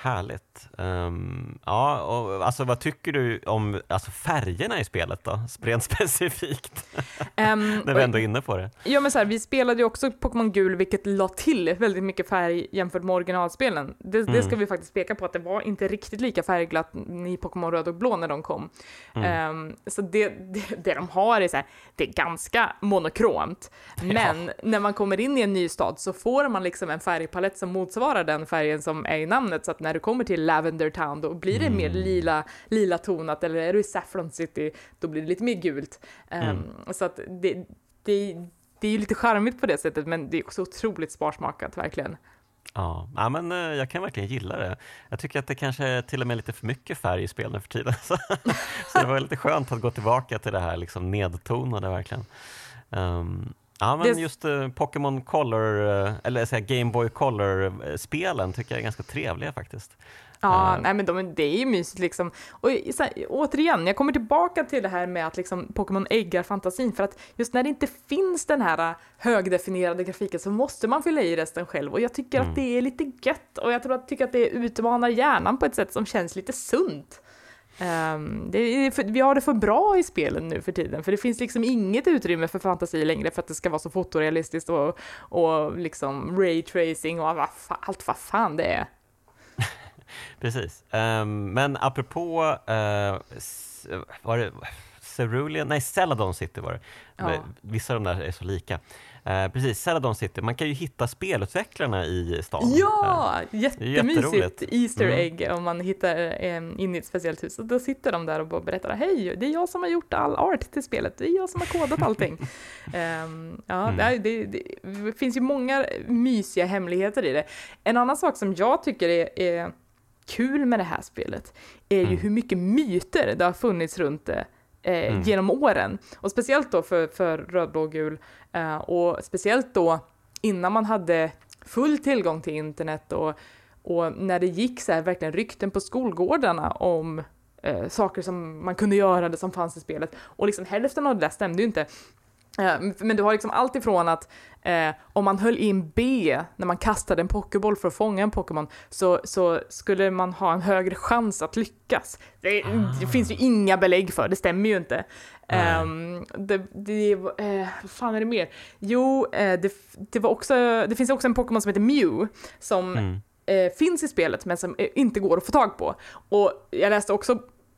Härligt. Um, ja, och, alltså, vad tycker du om alltså, färgerna i spelet då, *laughs* rent specifikt? Um, *laughs* När vi ändå är inne på det. Ja, men så här, vi spelade ju också Pokémon Gul, vilket la till väldigt mycket färg jämfört med originalspelen. Det, mm. det ska vi faktiskt peka på, att det var inte riktigt lika färgglatt i Pokémon Röd och Blå när de kom. Mm. Um, så det, det, det, de har är så här, det är ganska monokromt. *laughs* Men ja. när man kommer in i en ny stad så får man liksom en färgpalett som motsvarar den färgen som är i namnet, så att när du kommer till Lavender Town då blir det mm. mer lila, lila tonat eller är du i Saffron City då blir det lite mer gult. Mm. Um, så att det, det, det är ju lite charmigt på det sättet men det är också otroligt sparsmakat verkligen. Ja, ja, men eh, jag kan verkligen gilla det. Jag tycker att det kanske är till och med lite för mycket färg i spel nu för tiden. *laughs* Så, så det var lite skönt att gå tillbaka till det här liksom nedtonade verkligen. Um, Ja, men det... just uh, Pokémon Color, uh, eller säga Game Boy Color-spelen tycker jag är ganska trevliga faktiskt. Ja, uh. nej men de, det är ju mysigt liksom. Och här, återigen, jag kommer tillbaka till det här med att liksom Pokémon äggar fantasin, för att just när det inte finns den här högdefinierade grafiken så måste man fylla i resten själv och jag tycker mm. att det är lite gött och jag tror att, tycker att det utmanar hjärnan på ett sätt som känns lite sunt. Um, det, vi har det för bra i spelen nu för tiden, för det finns liksom inget utrymme för fantasi längre för att det ska vara så fotorealistiskt och, och liksom raytracing och allt vad fan det är. *laughs* Precis, um, men apropå, uh, var det Cerulean? Nej, Celadon City var det. Ja. Vissa av de där är så lika. Eh, precis, Celadon City. Man kan ju hitta spelutvecklarna i stan. Ja, eh, jättemysigt Easter mm. egg om man hittar eh, in i ett speciellt hus. Och då sitter de där och berättar, hej, det är jag som har gjort all art till spelet, det är jag som har kodat allting. *laughs* um, ja, mm. det, det, det, finns ju många mysiga hemligheter i det. En annan sak som jag tycker är, är kul med det här spelet är ju mm. hur mycket myter det har funnits runt det eh, mm. genom åren. Och speciellt då för, för röd, blå, gul eh, och speciellt då innan man hade full tillgång till internet och, och när det gick så här verkligen rykten på skolgårdarna om eh, saker som man kunde göra, det som fanns i spelet. Och liksom hälften av det där stämde ju inte. Men du har liksom allt ifrån att eh, om man höll in B när man kastade en pokéboll för att fånga en Pokémon så, så skulle man ha en högre chans att lyckas. Det, ah. det finns ju inga belägg för, det stämmer ju inte. Um, det, det, eh, vad fan är det mer? Jo, eh, det, det, var också, det finns också en Pokémon som heter Mew som mm. eh, finns i spelet men som eh, inte går att få tag på. Och jag läste också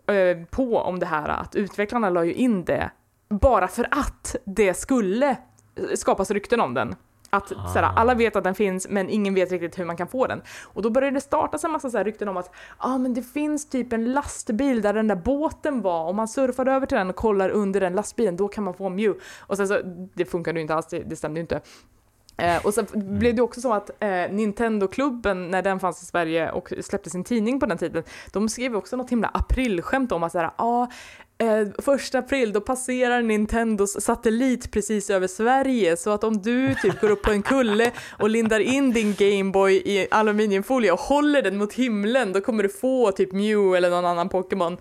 eh, på om det här att utvecklarna la ju in det bara för att det skulle skapas rykten om den. Att ah. såhär, alla vet att den finns men ingen vet riktigt hur man kan få den. Och då började det startas en massa såhär, rykten om att ah, men det finns typ en lastbil där den där båten var. Om man surfar över till den och kollar under den lastbilen då kan man få Mew. Och sen så, det funkade ju inte alls, det, det stämde ju inte. Eh, och sen blev det också så att eh, Nintendo-klubben, när den fanns i Sverige och släppte sin tidning på den tiden, de skrev också något himla aprilskämt om att såhär, ah, eh, första april då passerar Nintendos satellit precis över Sverige så att om du typ går upp på en kulle och lindar in din Gameboy i aluminiumfolie och håller den mot himlen då kommer du få typ Mew eller någon annan Pokémon.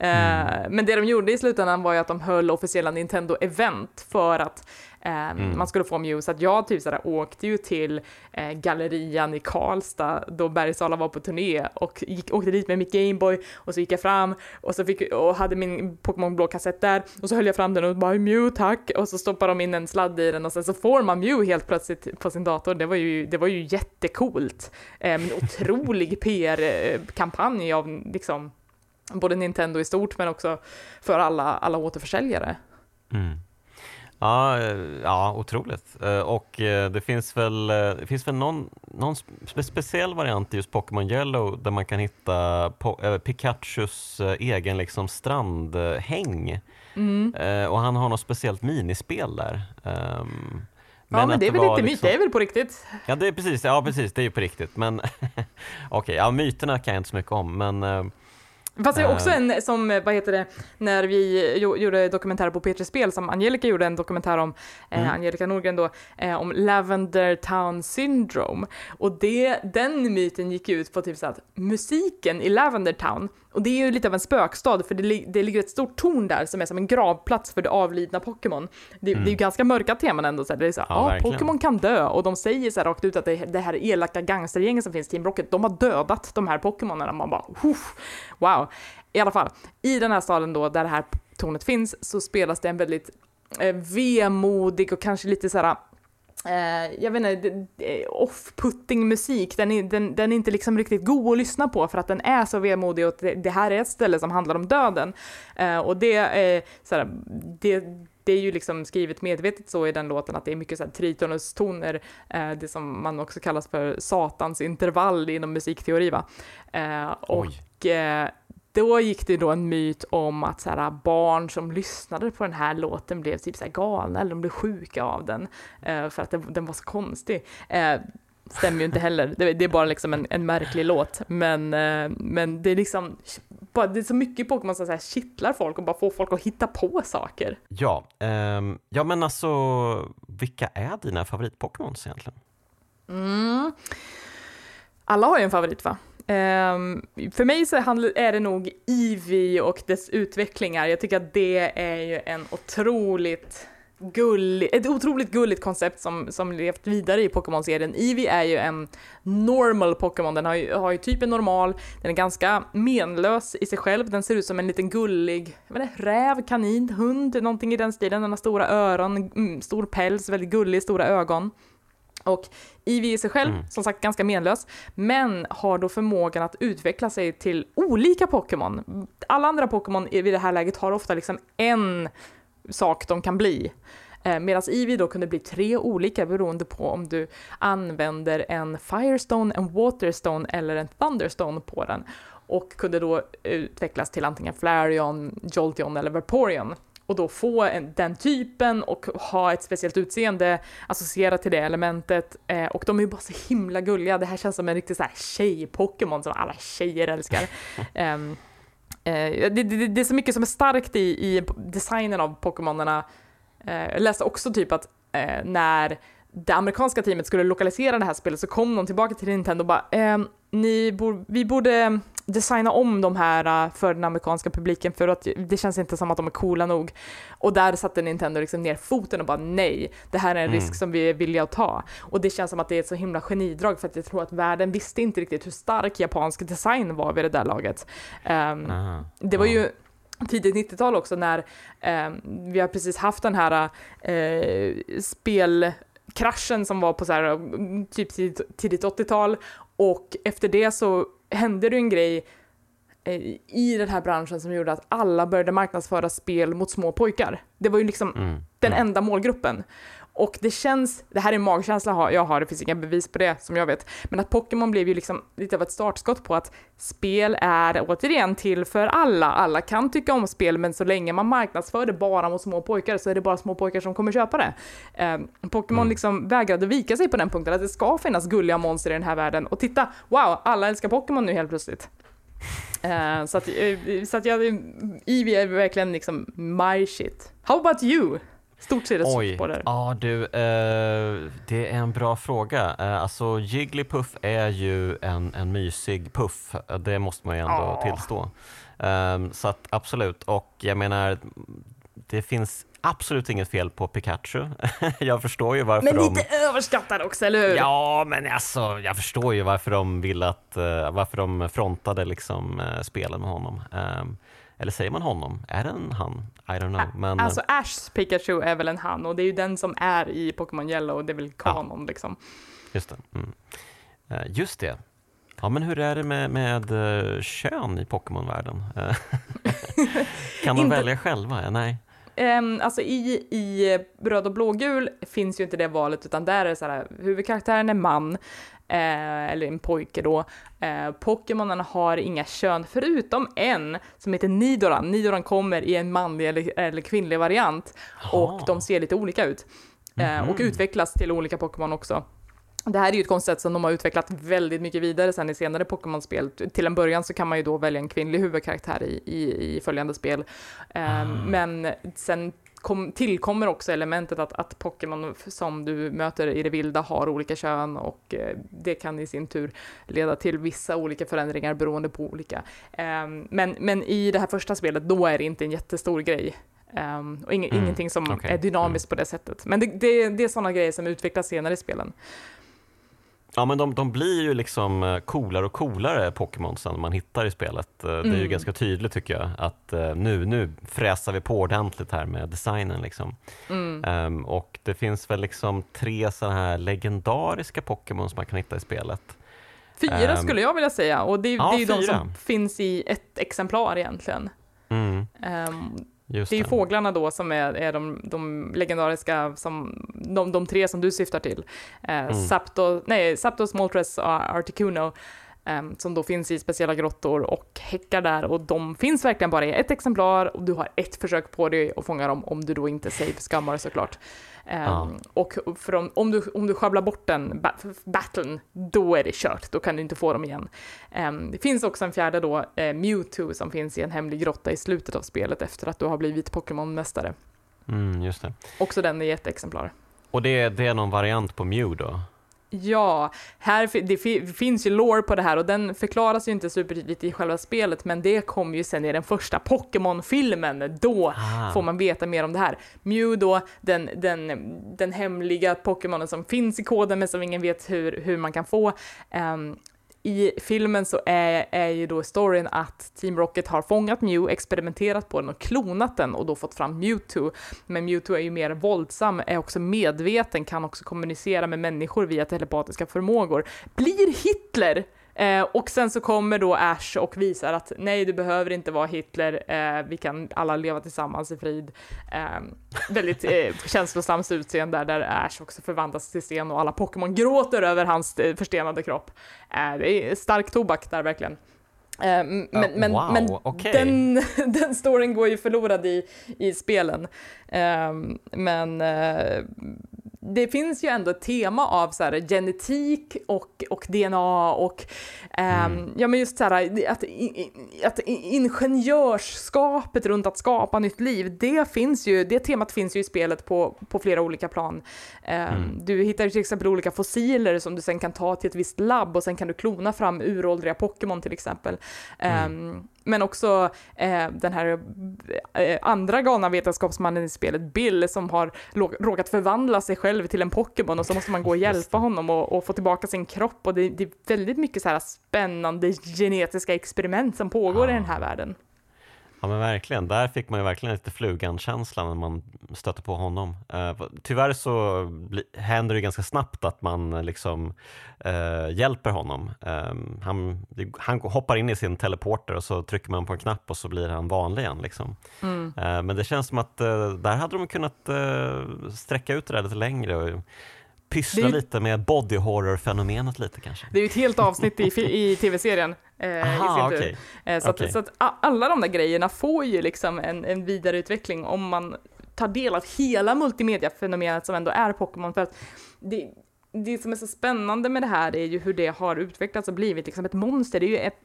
Eh, mm. Men det de gjorde i slutändan var ju att de höll officiella Nintendo-event för att mm. man skulle få. Så att jag typ sådär åkte ju till eh, gallerian i Karlstad då Bergsala var på turné och gick, åkte dit med mitt Gameboy och så gick jag fram och så fick, och hade min Pokémon blå kassett där och så höll jag fram den och bara Mew tack och så stoppar de in en sladd i den och sen så får man Mew helt plötsligt på sin dator. Det var ju, det var ju jättecoolt. Eh, en otrolig *laughs* PR-kampanj av liksom både Nintendo i stort men också för alla, alla återförsäljare. Mm. Ja, eh, ja, otroligt. Eh, och eh, det finns väl, det finns väl någon, någon speciell variant i just Pokémon Yellow där man kan hitta Pikachus egen liksom strandhäng. Mm. Och han har något speciellt minispel där. Ehm, men ja, men det är väl inte liksom... myt, det är väl på riktigt? Ja, det är precis, ja, precis det är ju på riktigt. Men *laughs* okej, okay, ja, myterna kan jag inte så mycket om. Men Fast det är också en som, vad heter det, när vi gjorde dokumentärer på P3 Spel som Angelica gjorde en dokumentär om, eh, mm. Angelica Norgren då, eh, om Lavender Town Syndrome. Och det, den myten gick ut på typ så att musiken i Lavender Town och det är ju lite av en spökstad för det, det ligger ett stort torn där som är som en gravplats för det avlidna Pokémon. Det, mm. det är ju mm. ganska mörka teman ändå, så här, det är så här, ja, ja Pokémon kan dö och de säger så här rakt ut att det, det här elaka gangstergänget som finns, Team Rocket, de har dödat de här Pokémonerna. Man bara, wow. I alla fall, i den här staden då, där det här tornet finns, så spelas det en väldigt eh, vemodig och kanske lite så här eh, jag vet inte, off-putting musik, den är, den, den är inte liksom riktigt god att lyssna på för att den är så vemodig och det, här är ett ställe som handlar om döden. Eh, och det, eh, såhär, det, det är ju liksom skrivet medvetet så i den låten att det är mycket så här tritonustoner, eh, det som man också kallas för satans intervall inom musikteori va. Och eh, då gick det då en myt om att så här, barn som lyssnade på den här låten blev typ så här galna eller de blev sjuka av den eh, för att den, var så konstig. Eh, stämmer ju inte heller, det, är bara liksom en, en märklig låt. Men, eh, men det är liksom, bara, det är så mycket Pokémon som så här kittlar folk och bara får folk att hitta på saker. Ja, ehm, ja men alltså vilka är dina favorit-Pokémons egentligen? Mm. Alla har ju en favorit va? Um, för mig så är det nog Eevee och dess utvecklingar. Jag tycker att det är ju en otroligt gullig, ett otroligt gulligt koncept som, som levt vidare i Pokémon-serien. Eevee är ju en normal Pokémon, den har ju, har ju typ en normal, den är ganska menlös i sig själv, den ser ut som en liten gullig, vad är räv, kanin, hund, någonting i den stilen, den har stora öron, mm, stor päls, väldigt gullig, stora ögon. Och Eevee i sig själv, mm. som sagt ganska menlös, men har då förmågan att utveckla sig till olika Pokémon. Alla andra Pokémon vid det här läget har ofta liksom en sak de kan bli. Eh, Medan Eevee då kunde bli tre olika beroende på om du använder en Firestone, en Waterstone eller en Thunderstone på den. Och kunde då utvecklas till antingen Flareon, Jolteon eller Vaporeon och då få en, den typen och ha ett speciellt utseende associerat till det elementet. Eh, och de är ju bara så himla gulliga. Det här känns som en riktig tjej-Pokémon som alla tjejer älskar. um, *laughs* eh, det, det, det, är så mycket som är starkt i, i designen av Pokémonerna. Eh, jag läste också typ att eh, när det amerikanska teamet skulle lokalisera det här spelet så kom de tillbaka till Nintendo och bara ehm, ni bo vi borde designa om de här äh, för den amerikanska publiken för att det känns inte som att de är coola nog. Och där satte Nintendo liksom ner foten och bara nej, det här är en mm. risk som vi är villiga att ta. Och det känns som att det är ett så himla genidrag för att jag tror att världen visste inte riktigt hur stark japansk design var vid det där laget. Um, det var ju tidigt 90-tal också när um, vi har precis haft den här uh, spelkraschen som var på så här, typ tidigt 80-tal och efter det så hände det en grej eh, i den här branschen som gjorde att alla började marknadsföra spel mot små pojkar. Det var ju liksom mm. den enda målgruppen. Och det känns, det här är en magkänsla jag har, det finns inga bevis på det som jag vet, men att Pokémon blev ju liksom lite av ett startskott på att spel är återigen till för alla. Alla kan tycka om spel, men så länge man marknadsför det bara mot små pojkar så är det bara små pojkar som kommer köpa det. Eh, Pokémon mm. liksom vägrade vika sig på den punkten, att det ska finnas gulliga monster i den här världen. Och titta, wow, alla älskar Pokémon nu helt plötsligt. Uh, så att, så att jag, Eevee är verkligen liksom my shit. How about you? Stort seriöst-spoiler. Ja du, eh, det är en bra fråga. Eh, alltså Jigglypuff är ju en, en mysig puff, det måste man ju ändå oh. tillstå. Eh, så att absolut, och jag menar, det finns absolut inget fel på Pikachu. *laughs* jag förstår ju varför Men lite de... överskattad också, eller hur? Ja, men alltså, jag förstår ju varför de vill att, uh, varför de frontade liksom uh, spelen med honom. Eller säger man honom? Är det en han? I don't know. Men... Alltså Ashs Pikachu är väl en han och det är ju den som är i Pokémon Yellow och det är väl kanon ja. liksom. Just det. Mm. Just det. Ja, men hur är det med, med uh, kön i Pokémon-världen? *laughs* kan de välja själva? Nej. um, alltså i, i röd och blågul finns ju inte det valet, utan där är det så här, huvudkaraktären är man, eh, eller en pojke då. Eh, Pokémonen har inga kön, förutom en som heter Nidoran. Nidoran kommer i en manlig eller, eller kvinnlig variant, och de ser lite olika ut. Eh, och Mhm. utvecklas till olika Pokémon också. Det här är ju ett koncept som de har utvecklat väldigt mycket vidare sen i senare Pokémon-spel. Till en början så kan man ju då välja en kvinnlig huvudkaraktär i, i, i följande spel. Ah. Men sen kom, tillkommer också elementet att, att Pokémon som du möter i det vilda har olika kön och eh, det kan i sin tur leda till vissa olika förändringar beroende på olika. Ehm, men, men i det här första spelet, då är det inte en jättestor grej. Ehm, och ing, Mm, ingenting som okej, är dynamiskt på det sättet. Men det, det, det är sådana grejer som utvecklas senare i spelen. Ja men de, de blir ju liksom eh, coolare och coolare Pokémon sen man hittar i spelet. Eh, Det är ju Mm. ganska tydligt tycker jag att eh, nu, nu fräsar vi på ordentligt här med designen liksom. Mm. Ehm, och det finns väl liksom tre sådana här legendariska Pokémon som man kan hitta i spelet. Fyra Ehm, skulle jag vilja säga, och det, ja, det är ju de fyra. som finns i ett exemplar egentligen. Mm, Ehm, just det är ju fåglarna då som är, är de, de legendariska, som, de, de tre som du syftar till. Eh, Mm. Zapdos, nej, Zapdos, Moltres och Articuno, som då finns i speciella grottor och häckar där och de finns verkligen bara i ett exemplar och du har ett försök på dig att fånga dem om du då inte save-skammar såklart. Ehm, Ja. Och om, om, du, om du sjabblar bort den ba battlen, då är det kört, då kan du inte få dem igen. Ehm, det finns också en fjärde då, eh, Mewtwo, som finns i en hemlig grotta i slutet av spelet efter att du har blivit Pokémon-mästare. Mm, just det. Också den i ett exemplar. Och det, det är någon variant på Mew då? Ja, här, det fi- finns ju lore på det här och den förklaras ju inte supertydligt i själva spelet, men det kommer ju sen i den första Pokémon-filmen. Då Ah, får man veta mer om det här. Mew då, den, den, den hemliga Pokémonen som finns i koden men som ingen vet hur, hur man kan få. Ehm, i filmen så är, är ju då storyn att Team Rocket har fångat Mew, experimenterat på den och klonat den och då fått fram Mewtwo. Men Mewtwo är ju mer våldsam, är också medveten, kan också kommunicera med människor via telepatiska förmågor. Blir Hitler! Eh, och sen så kommer då Ash och visar att nej, du behöver inte vara Hitler, eh, vi kan alla leva tillsammans i frid. Eh, väldigt eh, *laughs* känslosamt utseende där, där Ash också förvandlas till sten och alla Pokémon gråter över hans eh, förstenade kropp. Eh, det är stark tobak där verkligen. Eh, m- men, men, wow, men okej. den, *laughs* den storyn går ju förlorad i, i spelen. Eh, men eh, det finns ju ändå ett tema av så här, genetik och, och DNA och ehm, Mm. ja, men just så här, att, att ingenjörskapet runt att skapa nytt liv, det finns ju, det temat finns ju i spelet på, på flera olika plan. Ehm, Mm. Du hittar till exempel olika fossiler som du sen kan ta till ett visst labb och sen kan du klona fram uråldriga Pokémon till exempel. Ehm, men också eh, den här eh, andra galna vetenskapsmannen i spelet, Bill, som har råkat förvandla sig själv till en Pokémon och så måste man gå och *laughs* hjälpa honom och, och få tillbaka sin kropp och det, det är väldigt mycket så här spännande genetiska experiment som pågår i Ah. den här världen. Ja men verkligen, där fick man ju verkligen lite flugan-känsla när man stötte på honom. Eh, tyvärr så händer det ganska snabbt att man liksom eh, hjälper honom. Eh, han, han hoppar in i sin teleporter och så trycker man på en knapp och så blir han vanlig igen. Liksom. Mm. Eh, men det känns som att där hade de kunnat sträcka ut det där lite längre och pyssla Det lite med body horror-fenomenet lite kanske. Det är ju ett helt avsnitt i, i *laughs* tv-serien. Eh, i Aha, tur. okej. Eh, Så, Okej. att, så att alla de där grejerna får ju liksom en, en vidareutveckling om man tar del av hela multimediafenomenet som ändå är Pokémon. För att det, det som är så spännande med det här är ju hur det har utvecklats och blivit liksom ett monster. Det är ju, ett,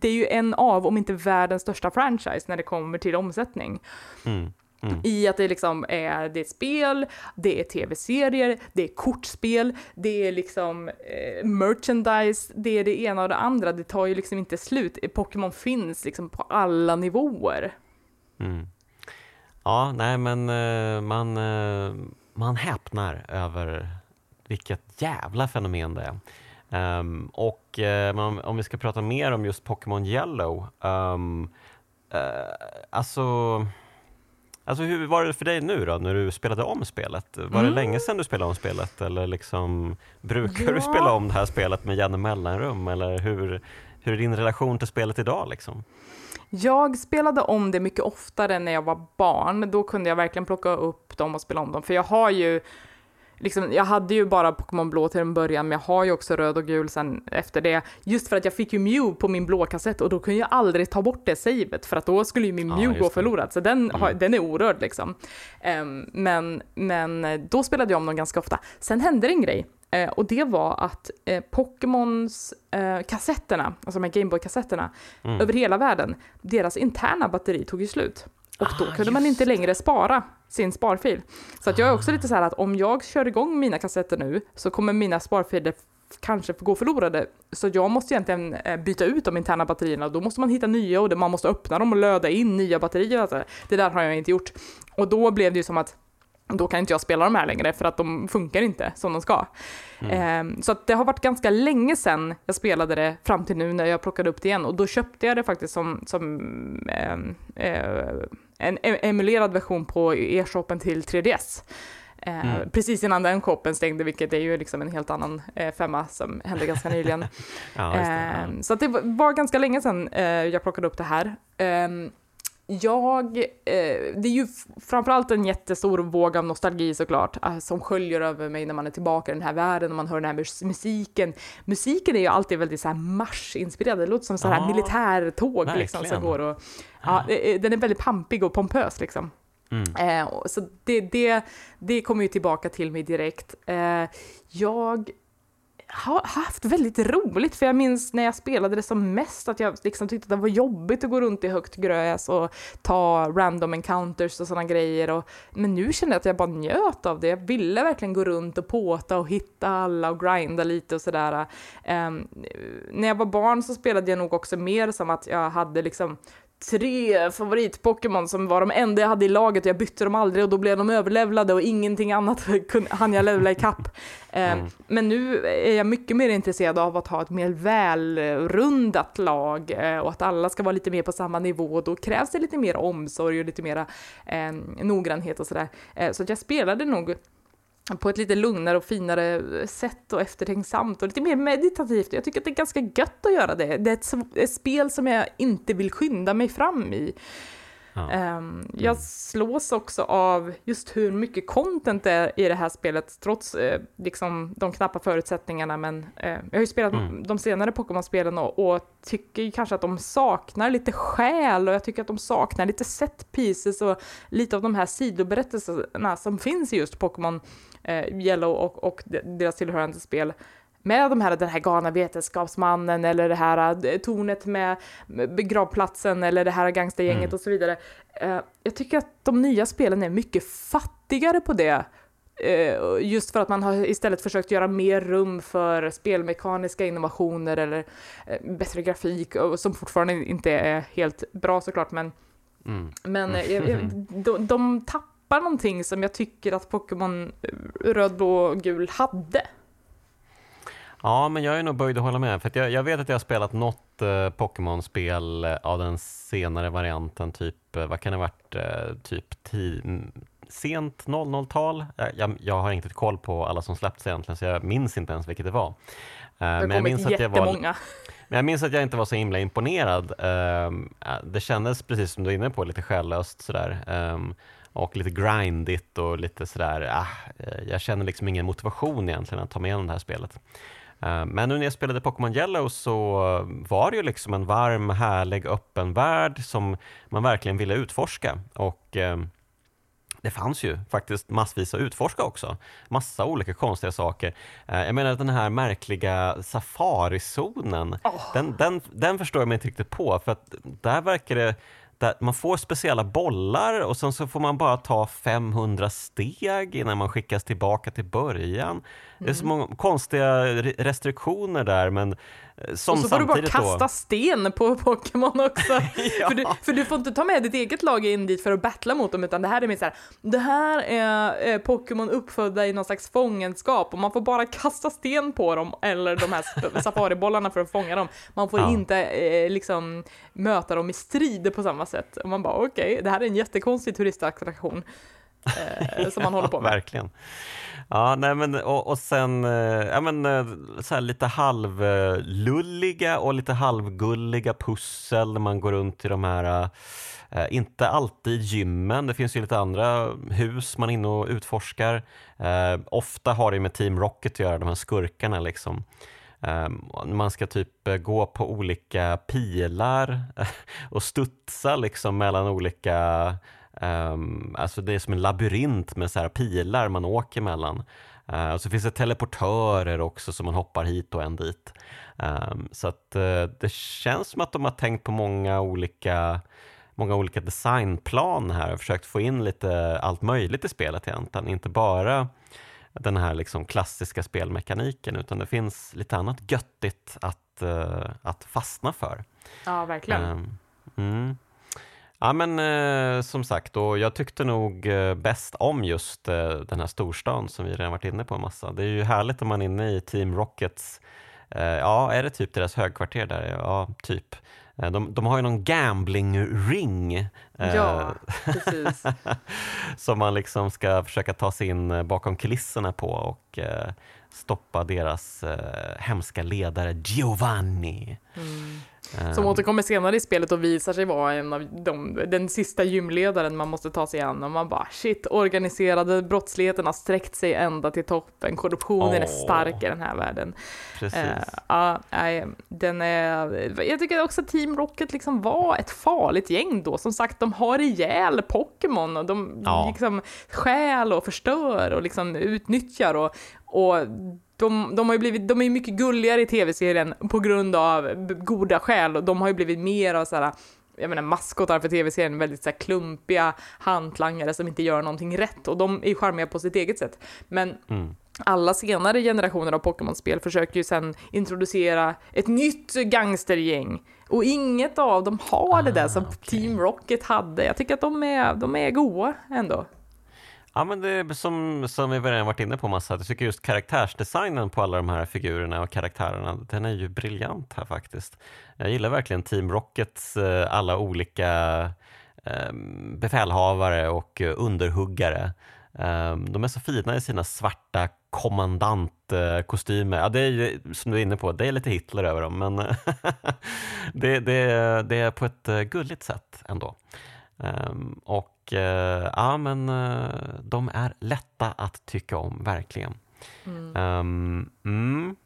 det är ju en av, om inte världens största franchise när det kommer till omsättning. Mm. Mm. I att det liksom är, det är spel, det är tv-serier, det är kortspel, det är liksom eh, merchandise, det är det ena och det andra. Det tar ju liksom inte slut. Pokémon finns liksom på alla nivåer. Mm. Ja, nej men eh, man, eh, man häpnar över vilket jävla fenomen det är. Ehm, och eh, om, vi ska prata mer om just Pokémon Yellow, um, alltså Alltså hur var det för dig nu då, när du spelade om spelet? Var det Mm. länge sedan du spelade om spelet eller liksom brukar Ja. du spela om det här spelet med jämna mellanrum eller hur, hur är din relation till spelet idag liksom? Jag spelade om det mycket oftare när jag var barn. Då kunde jag verkligen plocka upp dem och spela om dem. För jag har ju liksom, jag hade ju bara Pokémon blå till en början, men jag har ju också röd och gul sen efter det. Just för att jag fick ju Mew på min blå kassett och då kunde jag aldrig ta bort det savet för att då skulle ju min Mew ja, gå förlorad. Så den, mm. den är orörd liksom. Um, men, men då spelade jag om dem ganska ofta. Sen hände det en grej. Eh, och det var att eh, Pokémons eh, kassetterna, alltså de Gameboy-kassetterna, mm. över hela världen, deras interna batteri tog ju slut. Och då ah, kunde man inte längre spara sin sparfil. Så att jag är också lite så här att om jag kör igång mina kassetter nu så kommer mina sparfiler kanske gå förlorade. Så jag måste egentligen eh, byta ut de interna batterierna och då måste man hitta nya och man måste öppna dem och löda in nya batterier. Det där har jag inte gjort. Och då blev det ju som att då kan inte jag spela de här längre för att de funkar inte som de ska. Mm. Eh, så det har varit ganska länge sedan jag spelade det fram till nu när jag plockade upp det igen och då köpte jag det faktiskt som, som eh, eh, en emulerad version på e-shoppen till 3DS. Eh, mm. Precis innan den shoppen stängde, vilket är ju liksom en helt annan eh, femma som hände ganska *laughs* nyligen. ja, det, ja. Eh, så det var ganska länge sedan eh, jag plockade upp det här. Jag, eh, det är ju framförallt en jättestor våg av nostalgi såklart, eh, som sköljer över mig när man är tillbaka i den här världen och man hör den här musiken. Musiken är ju alltid väldigt så här marschinspirerad, det låter som så här ja, militärtåg liksom, som går och, ja, den är väldigt pampig och pompös liksom. Mm. Eh, så det, det, det kommer ju tillbaka till mig direkt. Eh, jag har haft väldigt roligt, för jag minns när jag spelade det som mest att jag liksom tyckte att det var jobbigt att gå runt i högt gräs och ta random encounters och sådana grejer. Och, men nu känner jag att jag bara njöt av det. Jag ville verkligen gå runt och påta och hitta alla och grinda lite och sådär. Um, när jag var barn så spelade jag nog också mer som att jag hade liksom tre favorit-Pokémon som var de enda jag hade i laget och jag bytte dem aldrig och då blev de överlevlade och ingenting annat *laughs* hann jag levla ikapp. Eh, mm. Men nu är jag mycket mer intresserad av att ha ett mer välrundat lag eh, och att alla ska vara lite mer på samma nivå och då krävs det lite mer omsorg och lite mera eh, noggrannhet och sådär. Så att jag spelade nog på ett lite lugnare och finare eh, sätt och eftertänksamt och lite mer meditativt. Jag tycker att det är ganska gött att göra det. Det är ett, ett spel som jag inte vill skynda mig fram i. Ja. Um, jag slås också av just hur mycket content det är i det här spelet, trots eh, liksom de knappa förutsättningarna. Men eh, jag har ju spelat mm. de senare Pokémon-spelen och, och, tycker kanske att de saknar lite själ och jag tycker att de saknar lite set pieces och lite av de här sidoberättelserna som finns i just Pokémon eh, Yellow och, och deras tillhörande spel med de här, den här galna vetenskapsmannen eller det här eh, tornet med begravplatsen eller det här gangstergänget mm. och så vidare. Uh, jag tycker att de nya spelen är mycket fattigare på det. Uh, just för att man har istället försökt göra mer rum för spelmekaniska innovationer eller bättre grafik, som fortfarande inte är helt bra såklart, men, mm. men *laughs* de, de tappar någonting som jag tycker att Pokémon röd, blå, gul hade. Ja, men jag är nog böjd att hålla med. För jag, jag, vet att jag har spelat något eh, Pokémon-spel eh, av den senare varianten, typ, eh, vad kan det ha varit, eh, typ sent 00-tal. Eh, jag, jag, har inte koll på alla som släppts egentligen, så jag minns inte ens vilket det var. Det har men jag minns att jag var, men jag minns att jag inte var så himla imponerad. Ehm, det kändes precis som du är inne på, lite själlöst sådär. Ehm, och lite grindigt och lite sådär, ah, jag känner liksom ingen motivation egentligen att ta mig igenom det här spelet. Eh, men nu när jag spelade Pokémon Yellow så var det ju liksom en varm, härlig, öppen värld som man verkligen ville utforska. Och eh, det fanns ju faktiskt massvis att utforska också. Massa olika konstiga saker. Eh, jag menar den här märkliga safarizonen, oh. den, den, den förstår jag mig inte riktigt på för att där verkar det man får speciella bollar och sen så får man bara ta 500 steg innan man skickas tillbaka till början. Det är så mm. många konstiga restriktioner där men Eh, som och så får du bara kasta då... sten på *laughs* Pokémon också. ja. *laughs* för, du, för du får inte ta med ditt eget lag in dit för att battla mot dem, utan det här är mer så här, det här är Pokémon uppfödda i någon slags fångenskap och man får bara kasta sten på dem eller de här *laughs* safaribollarna för att fånga dem. Man får ja. inte eh, liksom möta dem i strid på samma sätt. Och man bara okej, okay, det här är en jättekonstig turistattraktion. Eh, som man håller på *laughs* med. Verkligen. Ja, nej men, och, och sen eh, ja, men, eh, så här lite halvlulliga och lite halvgulliga pussel när man går runt i de här Eh, inte alltid gymmen, det finns ju lite andra hus man är inne och utforskar. Eh, ofta har det med Team Rocket att göra, de här skurkarna liksom. Eh, man ska typ eh, gå på olika pilar *laughs* och studsa liksom mellan olika Um, alltså det är som en labyrint med så här pilar man åker mellan. Uh, och så finns det teleportörer också som man hoppar hit och en dit. Um, så att uh, det känns som att de har tänkt på många olika många olika designplan här och försökt få in lite allt möjligt i spelet egentligen. Inte bara den här liksom klassiska spelmekaniken utan det finns lite annat göttigt att, uh, att fastna för. Ja, verkligen. Um, mm. Ja men eh, som sagt, och jag tyckte nog eh, bäst om just eh, den här storstan som vi redan varit inne på en massa. Det är ju härligt om man är inne i Team Rockets, eh, ja är det typ deras högkvarter där? Ja, typ. Eh, de, de har ju någon gambling-ring eh, ja, precis. *laughs* som man liksom ska försöka ta sig in bakom kulisserna på och stoppa deras hemska ledare Giovanni. Mm. Som återkommer senare i spelet och visar sig vara en av de, den sista gymledaren man måste ta sig an och man bara shit, organiserade brottsligheten har sträckt sig ända till toppen, korruptionen oh. är stark i den här världen. Uh, ja, nej, den är, jag tycker också att Team Rocket liksom var ett farligt gäng då, som sagt de har ihjäl Pokémon och de ja. liksom stjäl och förstör och liksom utnyttjar och, och de, de har ju blivit, de är mycket gulligare i tv-serien på grund av goda skäl och de har ju blivit mer av såhär jag menar maskotar för tv-serien, väldigt så klumpiga hantlangare som inte gör någonting rätt och de är ju charmiga på sitt eget sätt. Men mm. alla senare generationer av Pokémon-spel försöker ju sen introducera ett nytt gangstergäng och inget av dem har ah, det där som okay. Team Rocket hade. Jag tycker att de är, de är goa ändå. Ja, men det är som, som vi redan varit inne på massa, jag tycker just karaktärsdesignen på alla de här figurerna och karaktärerna, den är ju briljant här faktiskt. Jag gillar verkligen Team Rockets eh, alla olika eh, befälhavare och underhuggare. Eh, de är så fina i sina svarta kommandantkostymer. Ja, det är ju, som du är inne på, det är lite Hitler över dem, men *laughs* det, det, det är på ett eh, gulligt sätt ändå. Um, och uh, ja, men uh, de är lätta att tycka om, verkligen. Mm. Um, mm.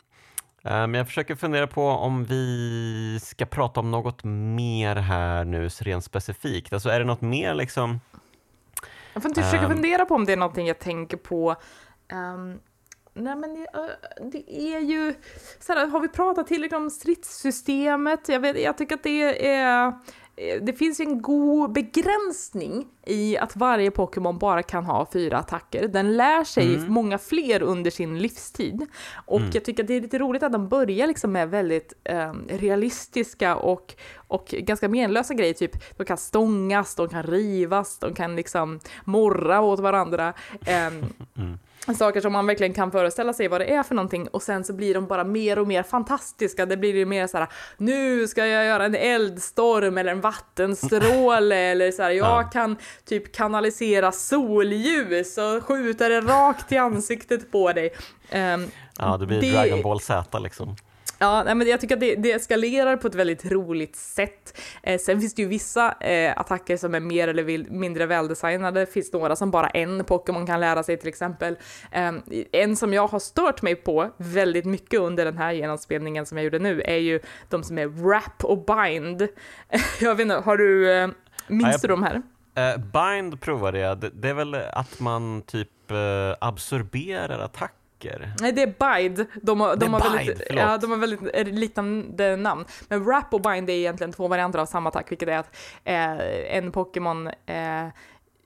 Um, jag försöker fundera på om vi ska prata om något mer här nu, rent specifikt. Alltså är det något mer liksom? Jag får inte försöka fundera på om det är någonting jag tänker på. Nej men det, det är ju, så här, har vi pratat tillräckligt om stridssystemet? Jag, vet, jag tycker att det är Eh, det finns en god begränsning i att varje Pokémon bara kan ha fyra attacker. Den lär sig mm. många fler under sin livstid. Och mm. jag tycker att det är lite roligt att de börjar liksom med väldigt eh, realistiska och, och ganska menlösa grejer. Typ de kan stångas, de kan rivas, de kan liksom morra åt varandra. Eh, *laughs* mm saker som man verkligen kan föreställa sig vad det är för någonting och sen så blir de bara mer och mer fantastiska. Det blir ju mer så här, nu ska jag göra en eldstorm eller en vattenstråle *laughs* eller så här, jag ja. kan typ kanalisera solljus och skjuta det rakt i ansiktet på dig. Um, ja, det blir det... Dragon Ball Z liksom. Ja, men jag tycker att det, det eskalerar på ett väldigt roligt sätt. Eh, sen finns det ju vissa eh, attacker som är mer eller vill, mindre väldesignade. Det finns några som bara en Pokémon kan lära sig till exempel. Eh, en som jag har stört mig på väldigt mycket under den här genomspelningen som jag gjorde nu är ju de som är Wrap och Bind. *laughs* jag vet inte, har du, eh, minns jag, du de här? Uh, bind provade jag, det, det, är väl att man typ uh, absorberar attack böcker? Nej, det är Bide. De har, de har, Bide, väldigt, ja, de har väldigt liknande namn. Men Wrap och Bind är egentligen två varianter av samma attack, vilket är att eh, en Pokémon eh,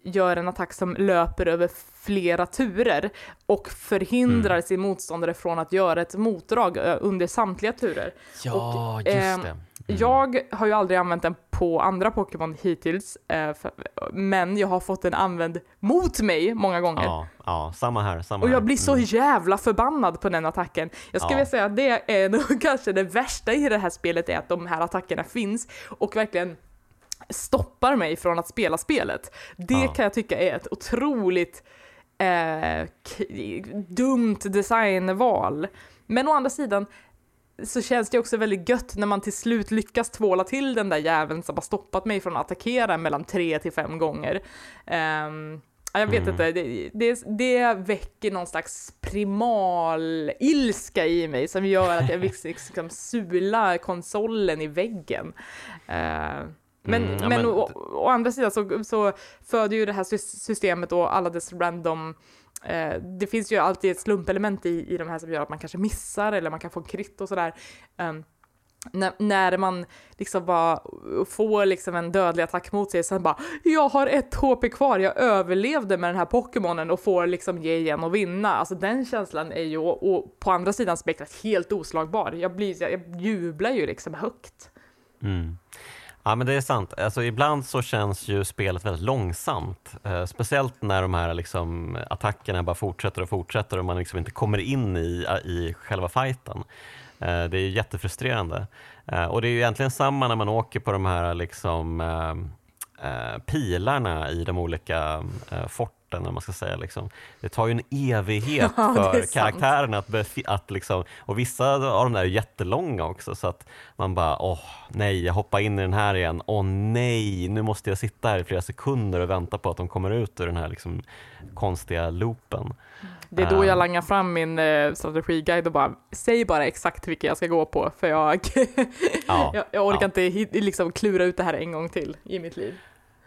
gör en attack som löper över flera turer och förhindrar mm. sin motståndare från att göra ett motdrag eh, under samtliga turer. Ja, och, just eh, det. Mm. Jag har ju aldrig använt den på andra Pokémon hittills, eh, för, men jag har fått den använd mot mig många gånger. Ja, ja samma här. Samma och jag blir så mm. jävla förbannad på den attacken. Jag skulle ja. vilja säga att det är *laughs* nog kanske det värsta i det här spelet är att de här attackerna finns och verkligen stoppar mig från att spela spelet. Det Ja. kan jag tycka är ett otroligt eh, dumt designval. Men å andra sidan så känns det också väldigt gött när man till slut lyckas tvåla till den där jäveln som har stoppat mig från att attackera mellan tre till fem gånger. Ja, jag vet Mm. inte, det, det, det väcker någon slags primal ilska i mig som gör att jag vill liksom sula konsolen i väggen. Ehm, men, Mm, ja, men, men- å, å andra sidan så, så föder ju det här sys- systemet och alla dess random eh, det finns ju alltid ett slumpelement i, i de här som gör att man kanske missar eller man kan få en kritt och sådär. Ehm, um, när, när man liksom bara får liksom en dödlig attack mot sig, sen bara jag har ett HP kvar, jag överlevde med den här Pokémonen och får liksom ge igen och vinna. Alltså den känslan är ju, och på andra sidan spektrat, helt oslagbar. Jag, blir, jag jublar ju liksom högt. Mm. Ja men det är sant. Alltså, ibland så känns ju spelet väldigt långsamt. Eh, speciellt när de här liksom, attackerna bara fortsätter och fortsätter och man liksom inte kommer in i, i själva fighten. Eh, det är ju jättefrustrerande. Eh, och det är ju egentligen samma när man åker på de här liksom, eh, eh pilarna i de olika eh, forten, om man ska säga. Liksom. Det tar ju en evighet *laughs* Ja, för karaktärerna att, att liksom, och vissa av de där är jättelånga också så att man bara åh nej, jag hoppar in i den här igen, åh nej, nu måste jag sitta här i flera sekunder och vänta på att de kommer ut ur den här liksom, konstiga loopen. Det är då jag Ehm. langar fram min eh, strategiguide och bara, säg bara exakt vilka jag ska gå på för jag, Ja, *laughs* jag, jag orkar ja. inte liksom klura ut det här en gång till i mitt liv.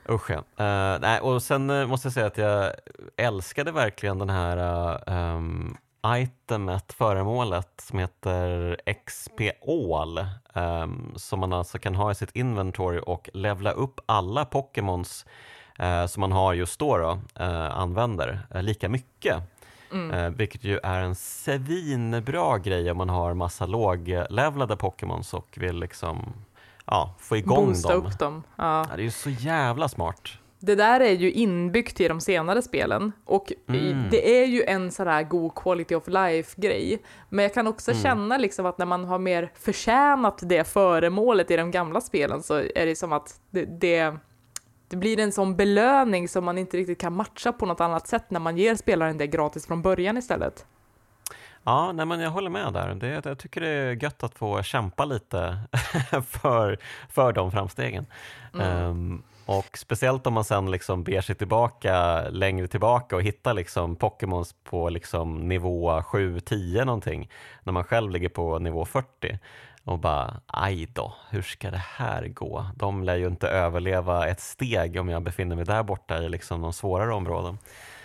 Usch ja. Eh, nej, och sen eh, måste jag säga att jag älskade verkligen den här uh, um, itemet, föremålet som heter XP All ehm, som man alltså kan ha i sitt inventory och levla upp alla Pokémons som man har just då, då använder lika mycket. Mm. Vilket ju är en svinbra grej om man har massa låglevlade Pokémons och vill liksom ja, få igång Boosta dem. upp dem. Ja. Ja, det är ju så jävla smart. Det där är ju inbyggt i de senare spelen och Mm. det är ju en sån där god quality of life-grej. Men jag kan också Mm. känna liksom att när man har mer förtjänat det föremålet i de gamla spelen så är det som att det, det, det blir en sån belöning som man inte riktigt kan matcha på något annat sätt när man ger spelaren det gratis från början istället. Ja, nej, men jag håller med där. Det, jag tycker det är gött att få kämpa lite *laughs* för, för de framstegen. Mm. Ehm, och speciellt om man sen liksom ber sig tillbaka längre tillbaka och hittar liksom Pokémons på liksom nivå 7-10 någonting, när man själv ligger på nivå 40 och bara aj då, hur ska det här gå? De lär ju inte överleva ett steg om jag befinner mig där borta i liksom de svårare områden.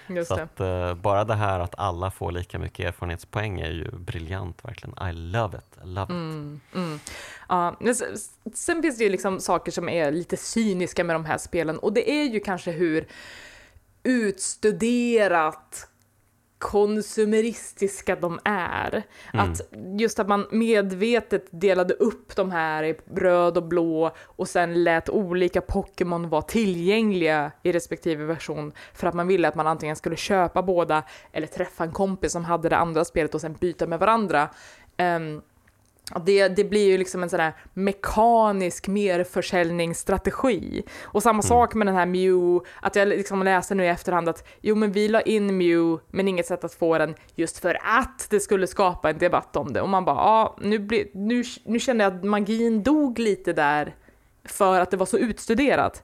Just Så det. att, eh, bara det här att alla får lika mycket erfarenhetspoäng är ju briljant verkligen. I love it. I love it. Mm, s- sen finns det ju liksom saker som är lite cyniska med de här spelen och det är ju kanske hur utstuderat konsumeristiska de är. Mm. Att just att man medvetet delade upp de här i röd och blå och sen lät olika Pokémon vara tillgängliga i respektive version för att man ville att man antingen skulle köpa båda eller träffa en kompis som hade det andra spelet och sen byta med varandra. Och det, det blir ju liksom en sån här mekanisk merförsäljningsstrategi. Och samma sak med den här Mew, att jag liksom läste nu i efterhand att jo men vi la in Mew men inget sätt att få den just för att det skulle skapa en debatt om det. Och man bara ja, nu, blir, nu, nu kände jag att magin dog lite där för att det var så utstuderat.